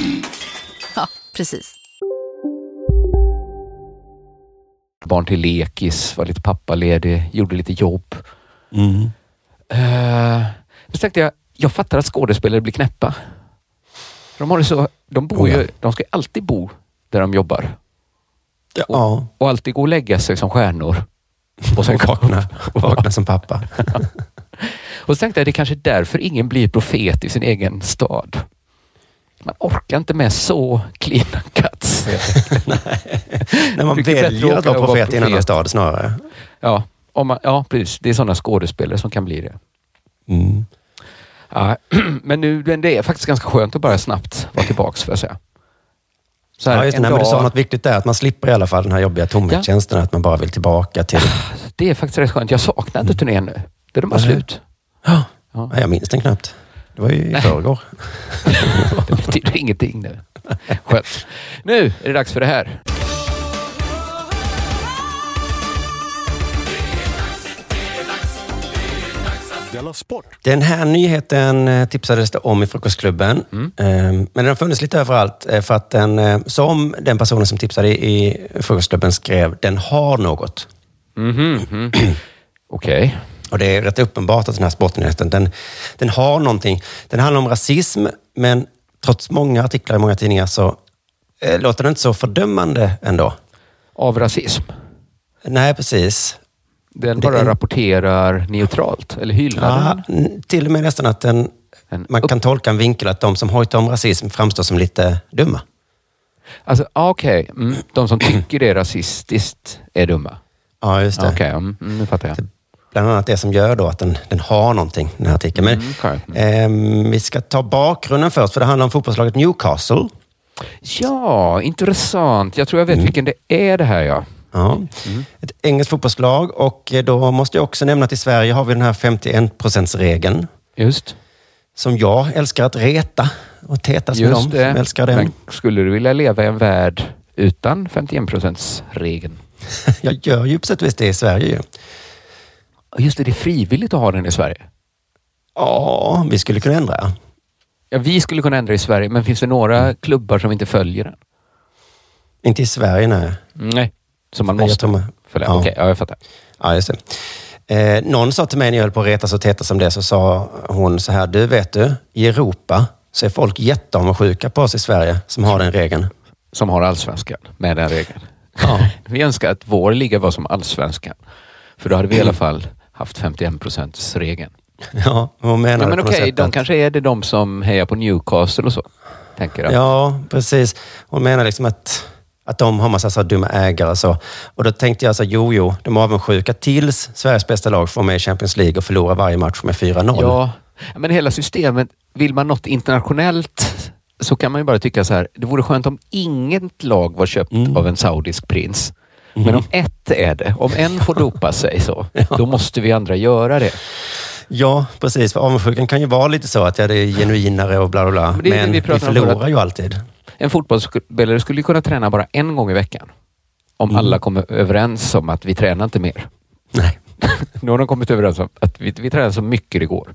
Ja, precis. barn till lekis, var lite pappaledig, gjorde lite jobb. Mm. Uh, så tänkte jag, jag fattar att skådespelare blir knäppa. De har det så, de bor Oh ja. ju, de ska alltid bo där de jobbar. Ja. Och alltid gå och lägga sig som stjärnor. Och sen Och vakna, vakna som pappa. Och så tänkte jag, det är kanske är därför ingen blir profet i sin egen stad. Man orkar inte med så clean cuts. När man väljer att vara profet i en annan stad snarare. Ja, om man, ja precis. Det är sådana skådespelare som kan bli det. Mm. Ja, men nu, det är faktiskt ganska skönt att bara snabbt vara tillbaks, får jag säga. Så här, Ja, just det. Nej, men du sa dag- något viktigt där, att man slipper i alla fall den här jobbiga tomhetskänslan, att man bara vill tillbaka till... Det är faktiskt rätt skönt. Jag saknar inte turnén nu. Det är bara slut. Ja. Ja. Jag minns den knappt. Det var ju i förrgår. Det betyder ingenting nu. Skönt. Nu är det dags för det här. Den här nyheten eh, tipsades det om i Frukostklubben. Mm. Eh, Men den har funnits lite överallt eh, för att den, eh, som den personen som tipsade i Frukostklubben skrev, den har något. Mhm, mhm. Okej. Och det är rätt uppenbart att den här sportnyheten, den, den har någonting. Den handlar om rasism, men trots många artiklar i många tidningar så eh, låter den inte så fördömande ändå. Av rasism? Nej, precis. Den bara är- rapporterar neutralt, eller hyllar Ja, den? till och med nästan att den, En man kan tolka en vinkel att de som hojtar om rasism framstår som lite dumma. Alltså, ah, okej. Mm. De som tycker det är rasistiskt är dumma? Ja, just det. Okej, mm, mm, nu fattar jag. Bland annat det som gör då att den, den har någonting, den här artikeln. Men, Mm, okej. ehm, vi ska ta bakgrunden först, för det handlar om fotbollslaget Newcastle. Ja, intressant. Jag tror jag vet Mm. vilken det är det här ja. Ja. Ett engelskt fotbollslag och eh, då måste jag också nämna att i Sverige har vi den här 51-procentsregeln. Just. Som jag älskar att reta och tetas med dem Just det. som älskar den. Men skulle du vilja leva i en värld utan 51 regeln? Jag gör ju på sätt och vis det i Sverige. Just det, det är frivilligt att ha den i Sverige. Ja, vi skulle kunna ändra. Ja, vi skulle kunna ändra i Sverige, men finns det några klubbar som inte följer den? Inte i Sverige, nej. Nej, som man måste tror följa. ja. Okej, ja, jag fattar. Ja, just det. Eh, någon sa till mig när jag höll på att retas och tetas om det, så sa hon så här, du vet du, i Europa så är folk jätteavundsjuka på oss i Sverige som har den regeln. Som har allsvenskan med den regeln. vi önskar att vår liga var som allsvenskan. För då hade vi i alla fall haft 51 regeln. Ja, hon menar Ja, men något okej, de kanske är det de som hejar på Newcastle och så. Tänker jag. Ja, precis. Hon menar liksom att, att de har massa så dumma ägare och så. Och då tänkte jag så jo, jo, de är avundsjuka tills Sveriges bästa lag får med i Champions League och förlorar varje match med 4-0. Ja, men hela systemet, vill man något internationellt så kan man ju bara tycka så här, det vore skönt om inget lag var köpt Mm. av en saudisk prins. Men om ett är det, om en får dopa sig så, då måste vi andra göra det. Ja, precis. För avundsjukan kan ju vara lite så att ja, det är genuinare och bla bla bla. Men Men vi vi, förlorar ju alltid. En fotbollsspelare skulle kunna träna bara en gång i veckan. Om Mm. alla kommer överens om att vi tränar inte mer. Nej. nu har de kommit överens om att vi, vi tränar så mycket det går.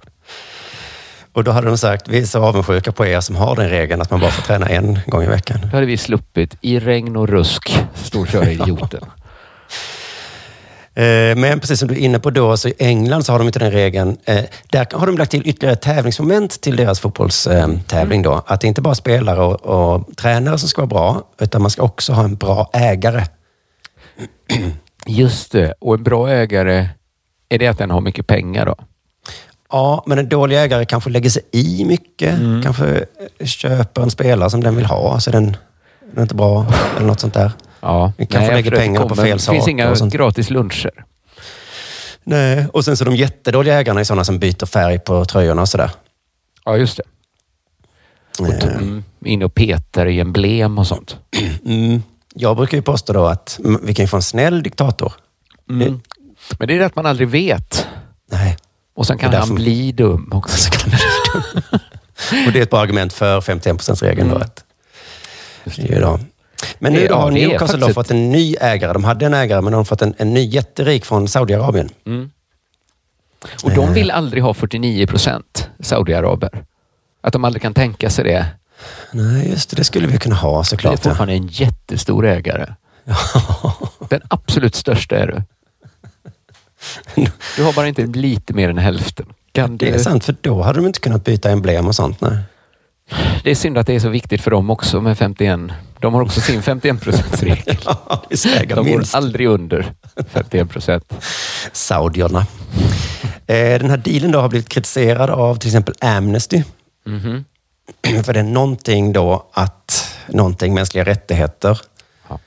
Och då hade de sagt, vi är så avundsjuka på er som har den regeln att man bara får träna en gång i veckan. Då hade vi sluppit i regn och rusk storköra idioten. Eh, Men precis som du är inne på då, så i England så har de inte den regeln. Eh, Där har de lagt till ytterligare tävlingsmoment till deras fotbollstävling då. Att det inte bara är spelare och, och tränare som ska vara bra, utan man ska också ha en bra ägare. Just det, och en bra ägare, är det att den har mycket pengar då? Ja, men en dålig ägare kanske lägger sig i mycket. Mm. Kanske eh, köper en spelare som den vill ha, så den, den är inte bra eller något sånt där. Ja, kanske jag lägger pengarna på fel Det finns saker inga gratis luncher. Nej, och sen så de jättedåliga ägarna är sådana som byter färg på tröjorna och sådär. Ja, just det. Och t- mm, in och petar i emblem och sånt. Mm. Jag brukar ju påstå då att vi kan ju få en snäll diktator. Mm. Men det är det att man aldrig vet. Nej. Och sen kan han bli dum också. Och det är ett bra argument för 51%-regeln. då. Att det är ju då. Men nu ja, har Newcastle faktiskt fått en ny ägare. De hade en ägare, men de har fått en, en ny jätterik från Saudiarabien. Mm. Och de vill aldrig ha 49 procent Saudiaraber. Att de aldrig kan tänka sig det. Nej, just det. Det skulle vi kunna ha Det är såklart. Ja. fortfarande en jättestor ägare. Den absolut största är du. Du har bara inte lite mer än hälften. Kan Det är du- sant, för då hade de inte kunnat byta emblem och sånt. Nej. Det är synd att det är så viktigt för dem också med 51. De har också sin 51 regel Visst äger De går minst. aldrig under 51 procent. Saudierna. Eh, Den här dealen då har blivit kritiserad av till exempel Amnesty. Mhm. För det är någonting då att, någonting mänskliga rättigheter. Ja.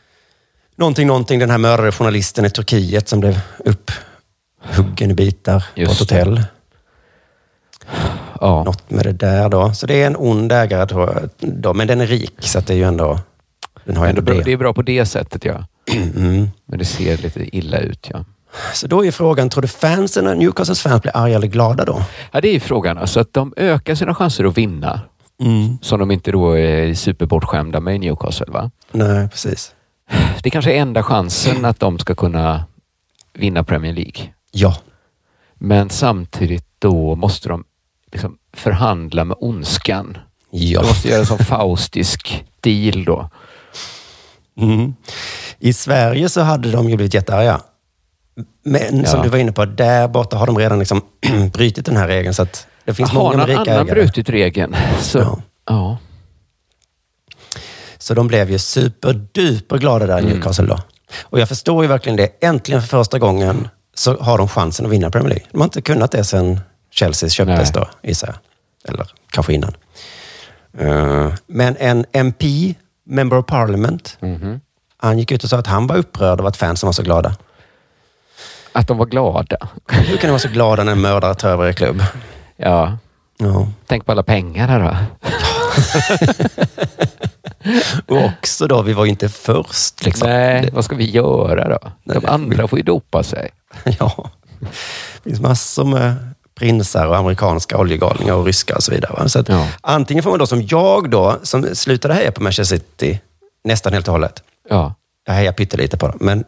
någonting, någonting, den här mördade journalisten i Turkiet som blev upphuggen i bitar på ett hotell. Ja. Något med det där då. Så det är en ond ägare tror jag, då, men den är rik så att det är ju ändå... Den har ändå Det är, bra, det. är bra på det sättet, ja. Mm. Men det ser lite illa ut, ja. Så då är frågan, tror du fansen, Newcastles fans blir arga eller glada då? Ja, det är ju frågan. Alltså att de ökar sina chanser att vinna. Mm. Som de inte då är superbortskämda med i Newcastle, va? Nej, precis. Det kanske är enda chansen att de ska kunna vinna Premier League. Ja. Men samtidigt då måste de liksom förhandla med ondskan. Ja. De måste göra en sån faustisk deal då. Mm. I Sverige så hade de ju blivit jättearga. Men som Ja. du var inne på, där borta har de redan liksom brutit den här regeln. Så att det finns Har många med rika annan ägare. brutit regeln? Så, Ja. ja. Så de blev ju superduper glada där i Mm. Newcastle då. Och jag förstår ju verkligen det. Äntligen för första gången så har de chansen att vinna Premier League. De har inte kunnat det sedan Chelsea köptes Nej. då, gissar jag. Eller kanske innan. Eh, men en MP, Member of Parliament, Mhm. han gick ut och sa att han var upprörd av att fansen var så glada. Att de var glada. Hur kan de vara så glada när en mördare tar över er klubb? Ja. Ja. Tänk på alla pengar här då. Och också då, vi var ju inte först. Liksom. Nej, vad ska vi göra då? De andra får ju dopa sig. Ja. Det finns massor med prinsar och amerikanska oljegalningar och ryska och så vidare. Så att Ja. Antingen får man då som jag då, som slutade heja på Manchester City nästan helt och hållet. Ja. Jag hejar pyttelite på dem. Men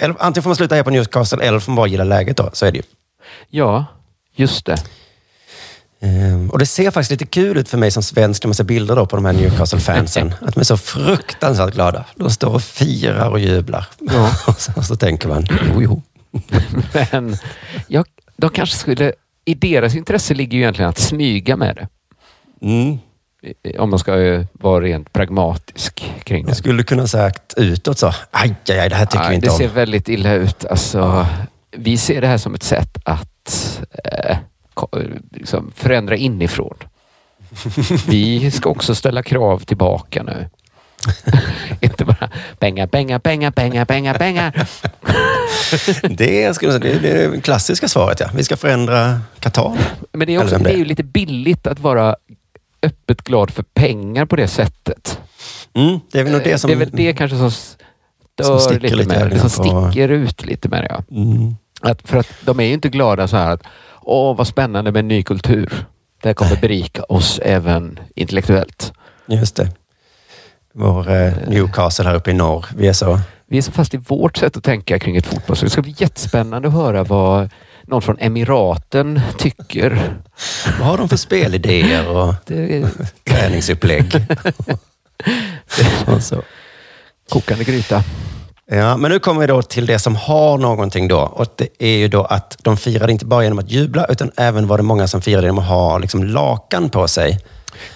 eller, antingen får man sluta heja på Newcastle eller får man bara gilla läget då. Så är det ju. Ja, just det. Ehm, och det ser faktiskt lite kul ut för mig som svensk när man ser bilder då på de här Newcastle-fansen. att de är så fruktansvärt glada. De står och firar och jublar. Ja. och, så, och så tänker man, jo, jo. Men jag, de kanske skulle... I deras intresse ligger ju egentligen att smyga med det. Mm. Om man ska eh, vara rent pragmatisk kring det. Jag skulle kunna sagt utåt så, aj, aj, aj det här tycker Nej, vi inte det om. ser väldigt illa ut. Alltså, Vi ser det här som ett sätt att eh, liksom förändra inifrån. Vi ska också ställa krav tillbaka nu. inte bara pengar, pengar, pengar, pengar, pengar, pengar. Det, säga, det, det är det klassiska svaret, ja. Vi ska förändra Qatar. Men det är, också, det är ju lite billigt att vara öppet glad för pengar på det sättet. Mm, det är väl det som... det är väl det kanske som stör Som lite, lite i med det. Som på- sticker ut lite det. Ja. Mm. Att, för att de är ju inte glada så här att åh vad spännande med en ny kultur. Det kommer berika oss även intellektuellt. Just det. Vår eh, Newcastle här uppe i norr. Vi är så... Vi är så fast i vårt sätt att tänka kring ett fotboll så det ska bli jättespännande att höra vad någon från Emiraten tycker. Vad har de för spelidéer och Det, träningsupplägg? och så. kokande gryta. Ja, men nu kommer vi då till det som har någonting då. Och det är ju då att de firade inte bara genom att jubla, utan även var det många som firade genom att ha liksom lakan på sig.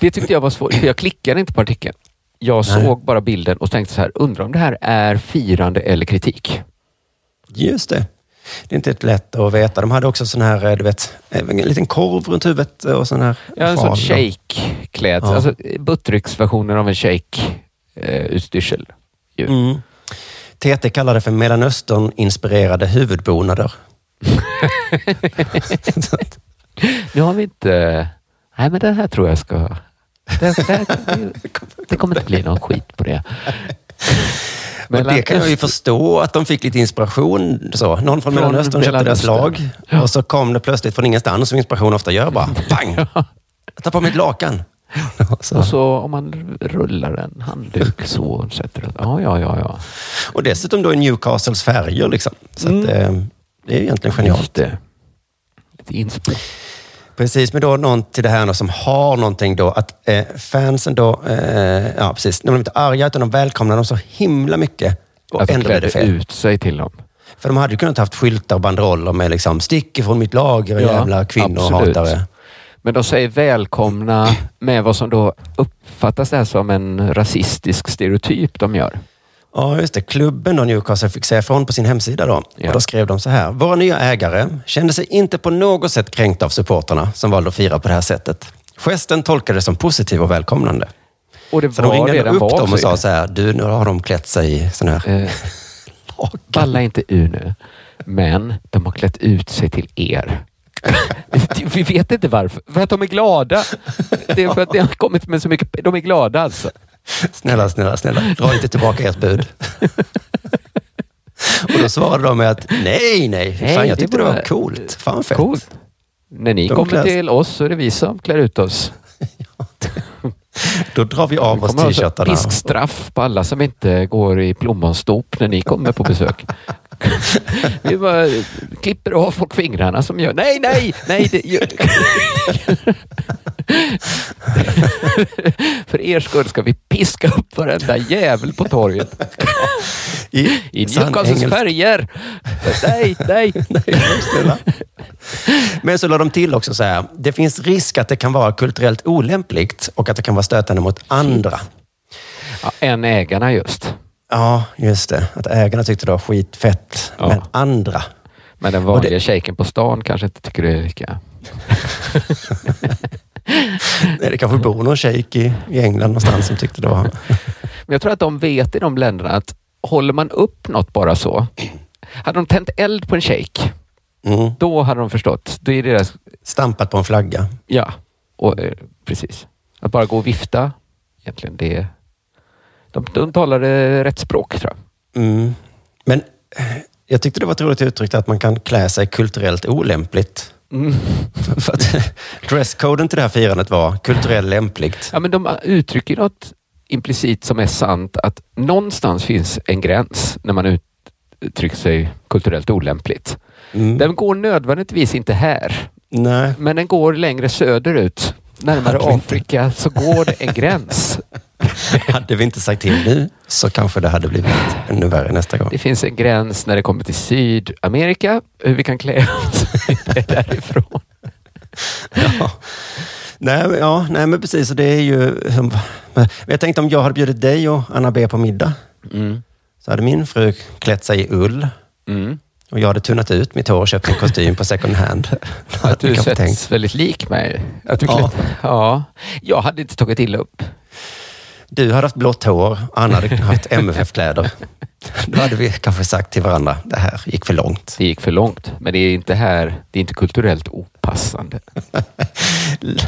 Det tyckte jag var svårt, för jag klickade inte på artikeln. Jag Nej. såg bara bilden och tänkte så här, undrar om det här är firande eller kritik? Just det. Det är inte lätt att veta. De hade också sån här, eh, du vet, en liten korv runt huvudet och sån här Ja, en sån shake-klädsel. Ja. Alltså Buttericks-versionen av en shake-utstyrsel. Mm. TT kallar det för Mellanöstern-inspirerade huvudbonader. Nu har vi inte... Nej, men den här tror jag ska... Det, det, det kommer inte bli någon skit på det. Men det kan jag ju förstå att de fick lite inspiration. Så. Någon från Mellanöstern köpte deras lag och så kom det plötsligt från ingenstans som inspiration ofta gör. Bara bang! Jag tar på mig ett lakan. Så. Och så om man rullar en handduk så sätter det... Ja, ja, ja. ja. Och dessutom då i Newcastles färger. Liksom. Så att, eh, det är egentligen genialt. Just det. Lite. Precis, men då någon till det här då som har någonting då. Att eh, fansen då, eh, ja precis, de blev inte arga utan de välkomnade dem så himla mycket. Och Att de klädde fel. ut sig till dem. För de hade ju kunnat haft skyltar och banderoller med liksom, stick ifrån mitt lager, Ja, jävla kvinnohatare. Men de säger välkomna med vad som då uppfattas det här som en rasistisk stereotyp de gör. Ja, just det. Klubben då, Newcastle, fick säga ifrån på sin hemsida då. Ja. Och då skrev de så här. Våra nya ägare kände sig inte på något sätt kränkta av supporterna som valde att fira på det här sättet. Gesten tolkades som positiv och välkomnande. Och det Så de ringde redan upp var dem och sa så här, du nu har de klätt sig i sån här... Eh, Balla inte ur nu. Men de har klätt ut sig till er. Vi vet inte varför. För att de är glada. Det är för att det har kommit med så mycket. De är glada alltså. Snälla, snälla, snälla, dra inte tillbaka ert bud. och då svarade de med att nej, nej, Nej, fan, jag det tyckte det var- var coolt. Fan fett. Coolt. När ni De kommer klär- till oss så är det vi som klär ut oss. Då drar vi av Vi oss t-shirtarna. Piskstraff på alla som inte går i plommonstop när ni kommer på besök. Vi bara klipper av folk fingrarna som gör... Nej, nej, nej! Det gör... För er skull ska vi piska upp varenda jävel på torget. I, I Newcastles färger. Nej, nej. Men så la de till också så här, det finns risk att det kan vara kulturellt olämpligt och att det kan vara stötande mot andra. Ja, en ägarna just. Ja, just det. Att ägarna tyckte det var skitfett. Ja. Men andra. Men den vanliga det- shejken på stan kanske inte tycker det är lika... Nej, det kanske bor någon shejk i, i England någonstans som tyckte det var... Men jag tror att de vet i de länderna att håller man upp något bara så. Hade de tänt eld på en shejk, Mm. då hade de förstått. Då är deras... Stampat på en flagga. Ja, och, eh, precis. Att bara gå och vifta, egentligen, det... De, de talade rätt språk, tror jag. Mm. Men eh, jag tyckte det var ett roligt uttryck att man kan klä sig kulturellt olämpligt. Mm. För att dresscoden till det här firandet var kulturellt lämpligt. Ja, men de uttrycker något implicit som är sant, att någonstans finns en gräns när man uttrycker sig kulturellt olämpligt. Mm. Den går nödvändigtvis inte här, Nej. men den går längre söderut. Närmare Afrika så går det en gräns. Hade vi inte sagt till nu så kanske det hade blivit ännu värre nästa gång. Det finns en gräns när det kommer till Sydamerika, hur vi kan klä oss därifrån. Ja. Nej, ja, nej, men precis. Det är ju... Jag tänkte om jag hade bjudit dig och Anna B på middag Mm. så hade min fru klätt sig i ull Mm. och jag hade tunnat ut mitt hår och köpt en kostym på second hand. Att du sätts väldigt lik mig. Att du Ja. ja. ja. Jag hade inte tagit illa upp. Du hade haft blått hår, Anna hade haft MFF-kläder. Då hade vi kanske sagt till varandra, det här gick för långt. Det gick för långt, men det är inte här, det är inte kulturellt opassande.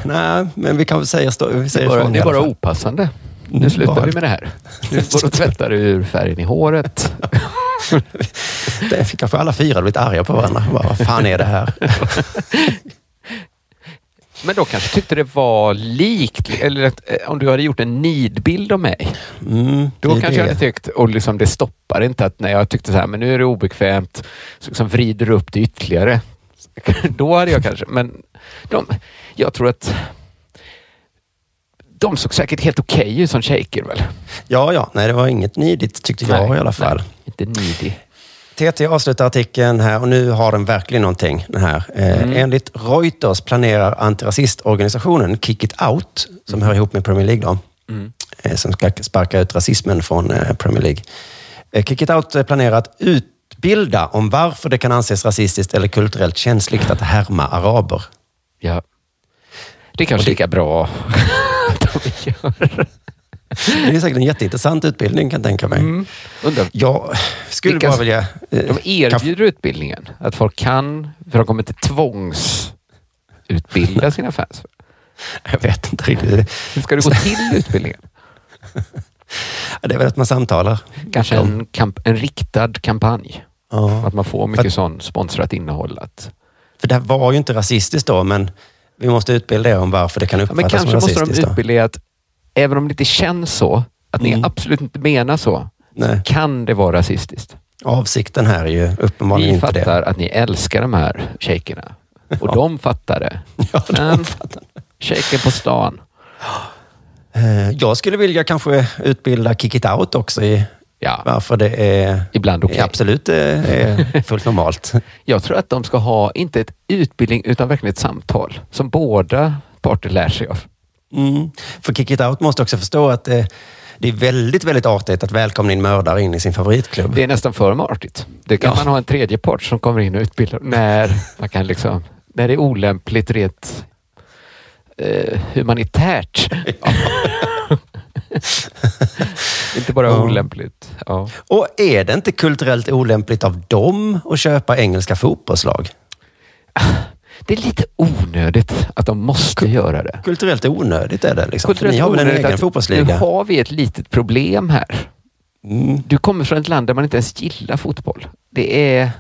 Nej, men vi kan väl säga, stå, vi Det säger är bara, det är bara opassande. Nu Mm, slutar bara- vi med det här. Nu går du och tvättar ur färgen i håret. Det fick kanske alla fyra blivit arga på varandra. Bara, Vad fan är det här? Men då kanske tyckte det var likt, eller att, eh, om du hade gjort en nidbild av mig. Mm, Då det är kanske jag det. hade tyckt, och liksom det stoppar inte att när jag tyckte så här, men nu är det obekvämt, så liksom vrider du upp det ytterligare. Då hade jag kanske, men de, jag tror att de såg säkert helt okej ut som shejker väl? Ja, ja. Nej, det var inget nidigt tyckte jag Nej, i alla fall. nej, inte needy. TT avslutar artikeln här och nu har den verkligen någonting. Den här. Eh, Mm. Enligt Reuters planerar antirasistorganisationen Kick It Out, som hör ihop med Premier League, då, Mm. eh, som ska sparka ut rasismen från eh, Premier League. Eh, Kick It Out planerar att utbilda om varför det kan anses rasistiskt eller kulturellt känsligt att härma araber. Ja. Det är kanske lika bra att de gör. Det är säkert en jätteintressant utbildning kan jag tänka mig. Mm. Jag skulle Vilka- bara vilja... eh, de erbjuder utbildningen. Att folk kan, för de kommer inte tvångsutbilda sina fans. Jag vet inte riktigt. Hur ska det gå till utbildningen? Det är väl att man samtalar. Kanske en, kamp, en riktad kampanj. Ja. Att man får mycket sån sponsrat innehåll. Att, För det var ju inte rasistiskt då, men vi måste utbilda er om varför det kan ja, uppfattas men kanske som måste de rasistiskt. då. utbilda er att även om det inte känns så, att ni Mm. absolut inte menar så, Nej. kan det vara rasistiskt. Avsikten här är ju uppenbarligen Ni inte fattar det. att ni älskar de här shejkerna. Och de fattar det. Ja, de Men fattar. shejken på stan. Eh, Jag skulle vilja kanske utbilda Kick It Out också i Ja, varför det är, ibland är absolut eh, är fullt normalt. Jag tror att de ska ha, inte ett utbildning, utan verkligen ett samtal som båda parter lär sig av. Mm. För Kick It Out måste också förstå att det, det är väldigt, väldigt artigt att välkomna in mördare in i sin favoritklubb. Det är nästan för artigt. Det kan Ja. man ha en tredje part som kommer in och utbildar när man kan liksom, när det är olämpligt rent eh, humanitärt. inte bara Ja. olämpligt. Ja. Och är det inte kulturellt olämpligt av dem att köpa engelska fotbollslag? Det är lite onödigt att de måste göra det. Kulturellt onödigt är det. Liksom. Kulturellt ni har väl en egen fotbollsliga? Nu har vi ett litet problem här. Mm. Du kommer från ett land där man inte ens gillar fotboll. Det är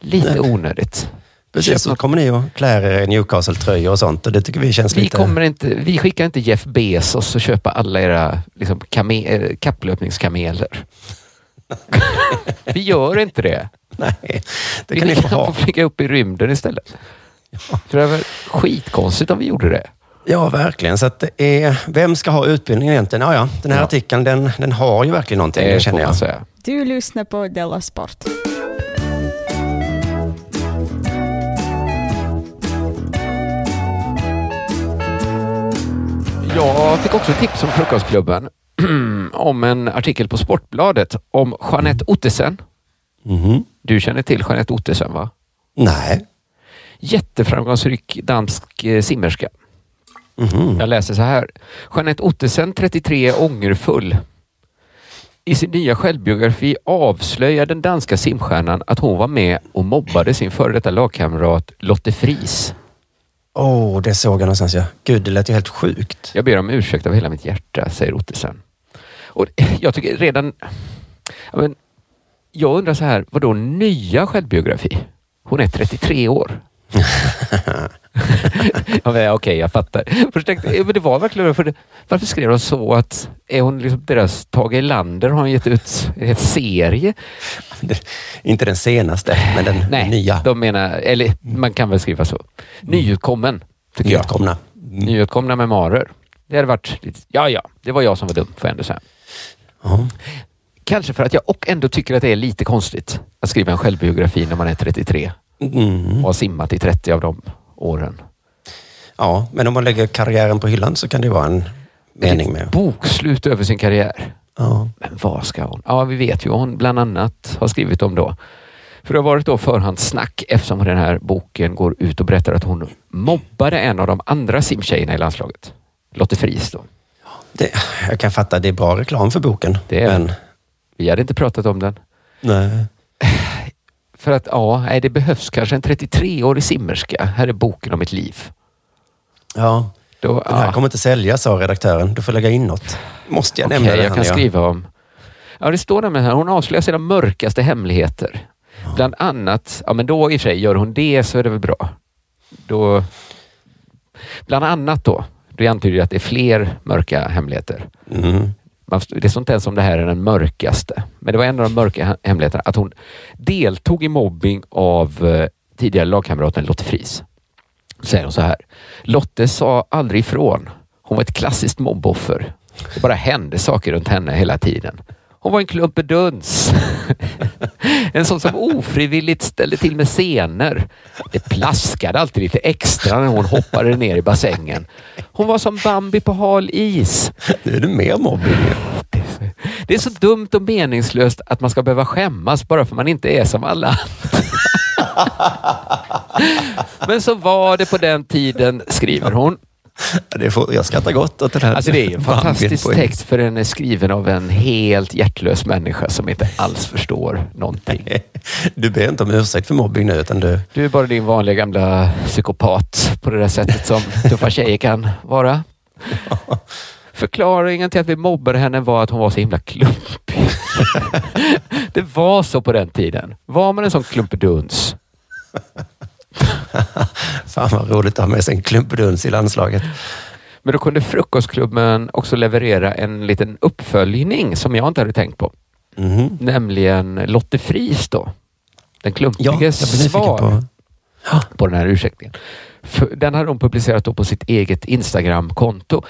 lite Nej. onödigt. Precis, så något- kommer ni och klär er i Newcastle-tröjor och sånt och det tycker vi känns Vi, lite... kommer inte, vi skickar inte Jeff Bezos och köpa alla era liksom, kame, eh, kapplöpningskameler. vi gör inte det. Nej, det vi kan ni få ha. flyga upp i rymden istället. För det var skitkonstigt om vi gjorde det. Ja, verkligen. Så att det är, vem ska ha utbildningen egentligen? Ja, ja, den här Ja. artikeln den, den har ju verkligen någonting, det, Det känner jag. säga. Du lyssnar på Della Sport. Jag fick också tips om Frukostklubben om en artikel på Sportbladet om Jeanette Ottesen. Mhm. Du känner till Jeanette Ottesen va? Nej. Jätteframgångsrik dansk eh, simmerska. Mhm. Jag läser så här. Jeanette Ottesen, 33, är ångerfull. I sin nya självbiografi avslöjar den danska simstjärnan att hon var med och mobbade sin före detta lagkamrat Lotte Fries. Åh, oh, det såg jag någonstans ja. Gud, det lät ju helt sjukt. Jag ber om ursäkt av hela mitt hjärta, säger Ottesen. Och jag tycker redan... Ja, men, jag undrar så här, vadå nya självbiografi? Hon är 33 år. ja, Okej, jag fattar. Först tänkte, men det var verkligen för det, Varför skrev de så att är hon liksom deras Tage Erlander? Har hon gett ut en serie? Inte den senaste, men den Nej, nya. de menar, eller man kan väl skriva så. Nyutkommen, tycker jag. Nyutkomna. Nyutkomna memoarer. Det hade varit lite, ja, ja, det var jag som var dum, får jag ändå säga. Ja. Kanske för att jag och ändå tycker att det är lite konstigt att skriva en självbiografi när man är 33 Mm. och har simmat i 30 av de åren. ja, men om man lägger karriären på hyllan så kan det vara en mening med. Bokslut över sin karriär. Ja. Men vad ska hon? Ja, vi vet ju vad hon bland annat har skrivit om då. För det har varit då förhandssnack eftersom den här boken går ut och berättar att hon mobbade en av de andra simtjejerna i landslaget. Lotte Friis då. Det, jag kan fatta, det är bra reklam för boken. Det är men, Vi hade inte pratat om den. nej. För att ja, nej, det behövs kanske en 33-årig simmerska. Här är boken om mitt liv. Ja, Då, den här ja. kommer inte säljas, sa redaktören. Du får lägga in något. Måste jag Okej, nämna det? jag kan Hanna? skriva om... Ja, det står nämligen här. Hon avslöjar sina mörkaste hemligheter. Bland annat, ja men då i och för sig, gör hon det så är det väl bra. Då... Bland annat då, det antyder att det är fler mörka hemligheter. Mm. Det står inte ens om det här är den mörkaste. Men det var en av de mörka hemligheterna, att hon deltog i mobbing av eh, tidigare lagkamraten Lotte Fries. Säger hon så här. Lotte sa aldrig ifrån. Hon var ett klassiskt mobboffer. Det bara hände saker runt henne hela tiden. Hon var en klumpeduns. en sån som ofrivilligt ställde till med scener. Det plaskade alltid lite extra när hon hoppade ner i bassängen. Hon var som Bambi på hal is. Nu är det mer mobbing. Det är, så, det är så dumt och meningslöst att man ska behöva skämmas bara för man inte är som alla andra. Men så var det på den tiden, skriver hon. Det får, jag skrattar gott åt det här. Alltså det är en fantastisk text för den är skriven av en helt hjärtlös människa som inte alls förstår någonting. Du ber inte om ursäkt för mobbing nu, utan du... Du är bara din vanliga gamla psykopat på det där sättet som tuffa tjejer kan vara. Förklaringen till att vi mobbade henne var att hon var så himla klumpig. Det var så på den tiden. Var man en sån klumpeduns? Fan vad roligt att ha med sig en klumpeduns i landslaget. Men då kunde Frukostklubben också leverera en liten uppföljning som jag inte hade tänkt på. Mhm. Nämligen Lotte Fries då. Den Ja, klumpige jag blir nyfiken svar på... på den här ursäktningen. För den hade de publicerat på sitt eget Instagram-konto.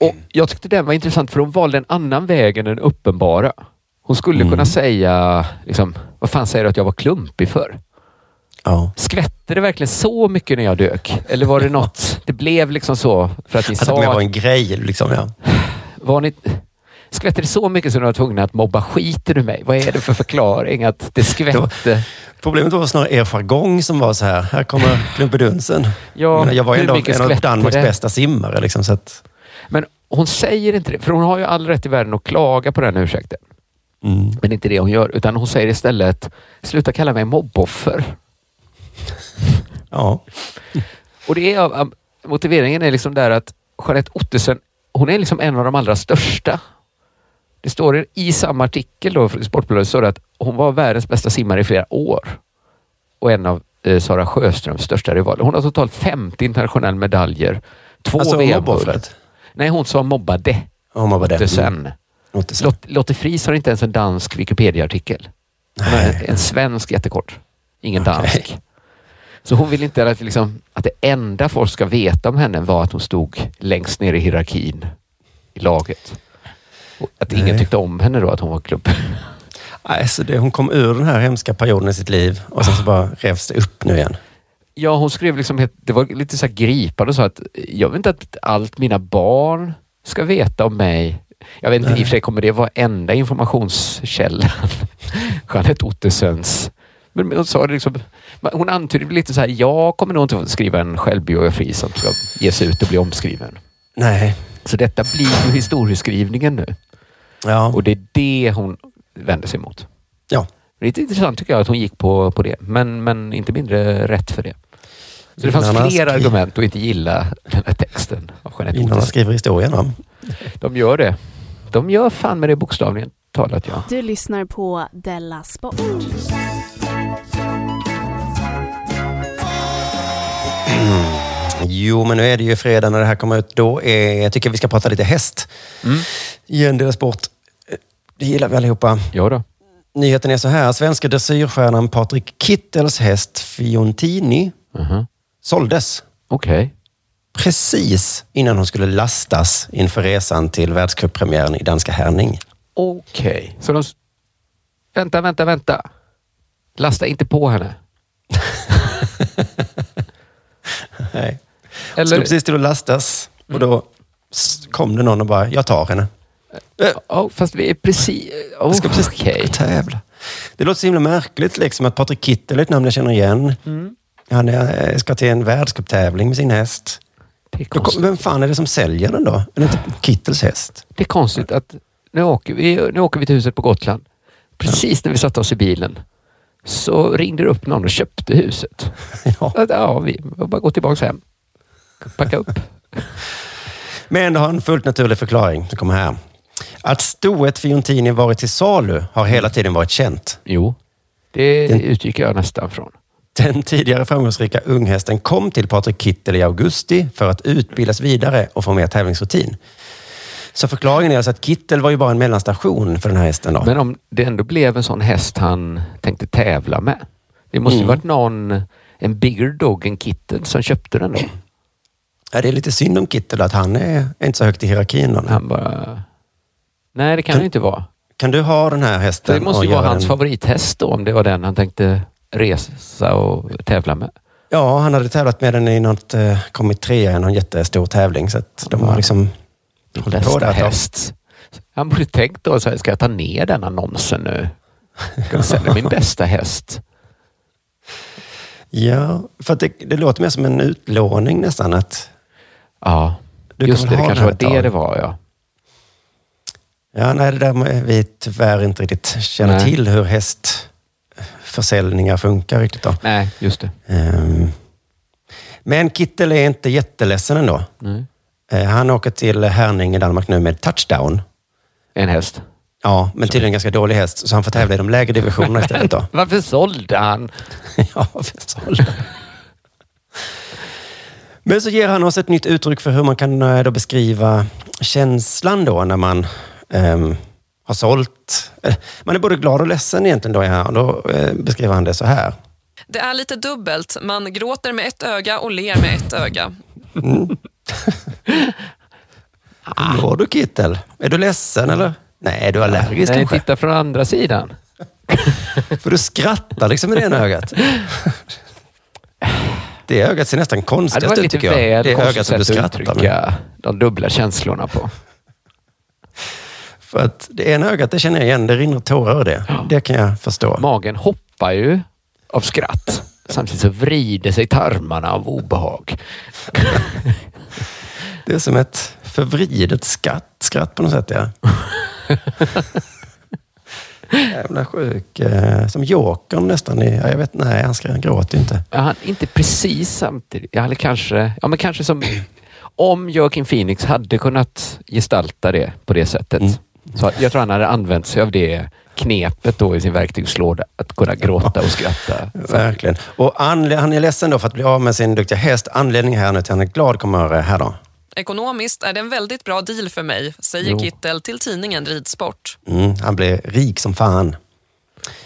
Och Jag tyckte den var intressant för hon valde en annan väg än den uppenbara. Hon skulle Mm. kunna säga, liksom, vad fan säger du att jag var klumpig för? Ja. Skvätte det verkligen så mycket när jag dök? Eller var det något, det blev liksom så för att ni Att det sa blev att, en grej, liksom. Ja. var ni, skvätte det så mycket så ni var tvungna att mobba skiten ur mig? Vad är det för förklaring att det skvätte? Problemet var snarare er jargong som var så här, här kommer klumpedunsen. Ja, jag, var ändå en av Danmarks det? bästa simmare. Liksom, så att, Men hon säger inte det, för hon har ju all rätt i världen att klaga på den ursäkten. Mm. Men det är inte det hon gör, utan hon säger istället sluta kalla mig mobboffer. Ja. Och det är motiveringen är liksom där att Jeanette Ottesen, hon är liksom en av de allra största. Det står i- i samma artikel då i Sportbladet står det att hon var världens bästa simmare i flera år. Och en av eh, Sara Sjöströms största rivaler. Hon har totalt 50 internationella medaljer. Två Alltså, VM-guld. Nej, hon som mobbade. Hon mobbade. Ottesen. Mm. Ottesen. Lot, Lotte Friis har inte ens en dansk Wikipedia-artikel. En, en svensk jättekort. Ingen Okej. dansk. Så hon vill inte att, liksom, att det enda folk ska veta om henne var att hon stod längst ner i hierarkin i laget. Och att ingen Nej. tyckte om henne då, att hon var klubb. Nej, så det, hon kom ur den här hemska perioden i sitt liv och sen så bara revs det upp nu igen. Ja, hon skrev liksom, det var lite så här gripande sa att jag vill inte att allt mina barn ska veta om mig. Jag vet inte, i och för sig kommer det vara enda informationskällan. Jeanette Ottesens. Men sa det liksom, hon antydde lite så här, jag kommer nog inte att skriva en självbiografi som ska ges ut och bli omskriven. Nej. Så detta blir ju historieskrivningen nu. Ja. Och det är det hon vänder sig emot. Ja. Det är lite intressant tycker jag att hon gick på, på det, men, men inte mindre rätt för det. Så det fanns Vinnarna flera argument att inte gilla den här texten av Jeanette Innan man Ottesen. skriver historien om. De gör det. De gör fan med det bokstavligen talat, ja. Du lyssnar på Della Sport. Jo, men nu är det ju fredag när det här kommer ut. Då är, jag tycker vi ska prata lite häst. Mm. Igen, deras sport. Det gillar vi allihopa. Ja då. Nyheten är så här. Svenska dressyrstjärnan Patrik Kittels häst Fiontini Mhm. såldes. Okej. Precis innan hon skulle lastas inför resan till världscuppremiären i danska Herning. Okej. Så de... Vänta, vänta, vänta. Lasta inte på henne. Nej. Eller- Skulle precis till att lastas och då kom det någon och bara, jag tar henne. Oh, fast vi är precis... Oh, Jag ska precis okej. tävla. Det låter så himla märkligt liksom att Patrik Kittel är ett namn jag känner igen. Mm. Han är, ska till en världscuptävling med sin häst. Då vem fan är det som säljer den då? Är det inte Kittels häst? Det är konstigt att nu åker, vi, nu åker vi till huset på Gotland. Precis när vi satte oss i bilen så ringde det upp någon och köpte huset. Ja. Att, ja, vi bara gå tillbaka hem. Packa upp. Men det har en fullt naturlig förklaring som kommer här. Att stoet Fiontini varit till salu har hela tiden varit känt. Jo, det Den- utgick jag nästan från. Den tidigare framgångsrika unghästen kom till Patrik Kittel i augusti för att utbildas vidare och få mer tävlingsrutin. Så förklaringen är alltså att Kittel var ju bara en mellanstation för den här hästen. Då. Men om det ändå blev en sån häst han tänkte tävla med. Det måste ju Mm. varit någon, en bigger dog än Kitten som köpte den då. Ja, det är lite synd om Kittel att han är, är inte så högt i hierarkin. Då. Han bara... Nej, det kan Kan- det inte vara. Kan du ha den här hästen? det måste ju vara hans den- favorithäst då, om det var den han tänkte resa och tävla med. Ja, han hade tävlat med den i något, eh, kommit trea i någon jättestor tävling. Så de har liksom ett tag. häst. Han borde tänkt då, så här, ska jag ta ner den annonsen nu? Jag sälja min bästa häst? Ja, för att det, det låter mer som en utlåning nästan. Att Ja, du just det. Det kanske var det det var, ja. Ja, nej, det där med, vi tyvärr inte riktigt känner Nej. till hur hästförsäljningar funkar riktigt. Då. Nej, just det. Ehm, Men Kittel är inte jätteledsen ändå. Nej. Eh, Han åker till Herning i Danmark nu med touchdown. En häst. Ja, men tydligen en ganska dålig häst, så han får tävla i de lägre divisionerna istället. Då. Varför sålde han? ja, varför sålde han? Men så ger han oss ett nytt uttryck för hur man kan eh, då beskriva känslan då när man ehm, har sålt. eh, Man är både glad och ledsen egentligen då. Ja, och då beskriver han det så här. Det är lite dubbelt. Man gråter med ett öga och ler med ett öga. Hur mår du Kittel? Är du ledsen eller? Nej, är du allergisk Nej, kanske? titta från andra sidan. För du skrattar liksom med det ena ögat. Det ögat ser nästan Ja, det konstigast var ut tycker jag. Det ögat konstigt som du skrattar med. de dubbla känslorna på. För att det ena ögat, det känner jag igen. Det rinner tårar ur det. Det kan jag förstå. Magen hoppar ju av skratt. Samtidigt så vrider sig tarmarna av obehag. Det är som ett förvridet skratt, skratt på något sätt. Ja. Jävla sjuk. Eh, som Jokern nästan. Ja, jag vet, nej, han, ska, han gråter inte. Ja, han, inte precis samtidigt. Ja, eller kanske, ja, men kanske som om Joaquin Phoenix hade kunnat gestalta det på det sättet. Mm. Så jag tror han hade använt sig av det knepet då i sin verktygslåda. Att kunna gråta och skratta. Verkligen. Och han är ledsen då för att bli av med sin duktiga häst. Anledningen här nu till att han är glad kommer här då. Ekonomiskt är det en väldigt bra deal för mig, säger Jo. Kittel till tidningen Ridsport. Mm, han blir rik som fan.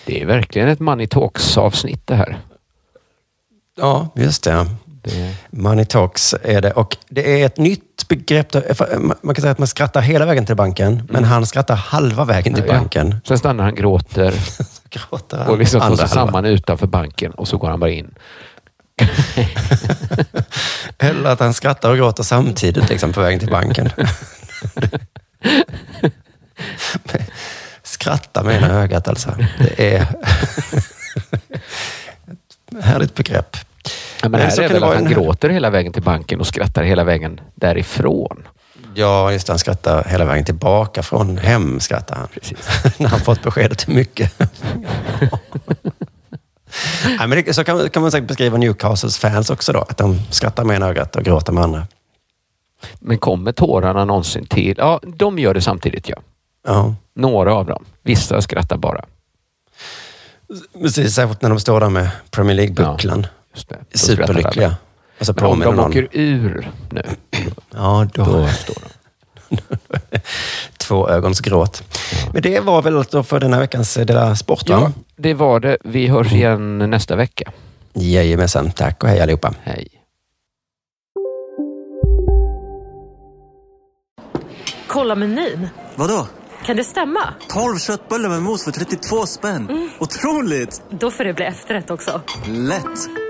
Det är verkligen ett Money Talks avsnitt det här. Ja, just det. Money talks är det. Och det är ett nytt begrepp. För Man kan säga att man skrattar hela vägen till banken, men han skrattar halva vägen till Mm. Ja, banken. Sen stannar han, gråter Gråter han och liksom andra sig samman utanför banken och så går han bara in. Eller att han skrattar och gråter samtidigt liksom, på vägen till banken. Skratta med ena ögat alltså. Det är ett härligt begrepp. Ja, men här så är kan väl det att han en- gråter hela vägen till banken och skrattar hela vägen därifrån. Ja, just det. Han skrattar hela vägen tillbaka från hem. Skrattar han. Precis. När han fått beskedet hur mycket. Nej, men det, så kan, kan man säkert beskriva Newcastles fans också då. Att de skrattar med ena ögat och gråter med andra. Men kommer tårarna någonsin till? Ja, de gör det samtidigt ja. Ja, Några av dem. Vissa skrattar bara. precis. Särskilt när de står där med Premier League-bucklan. Skrattar Superlyckliga. Och så om påminner de någon. åker ur nu, Ja, då. då står de. Två ögons gråt. Men det var väl allt då för denna veckans eh, Dela Sport, va? Ja, det var det. Vi hörs igen nästa vecka. Jajamensan. Tack och hej allihopa. Hej. Kolla menyn. Vadå? Kan det stämma? 12 köttbullar med mos för 32 spänn. Otroligt! Då får det bli efterrätt också. Lätt!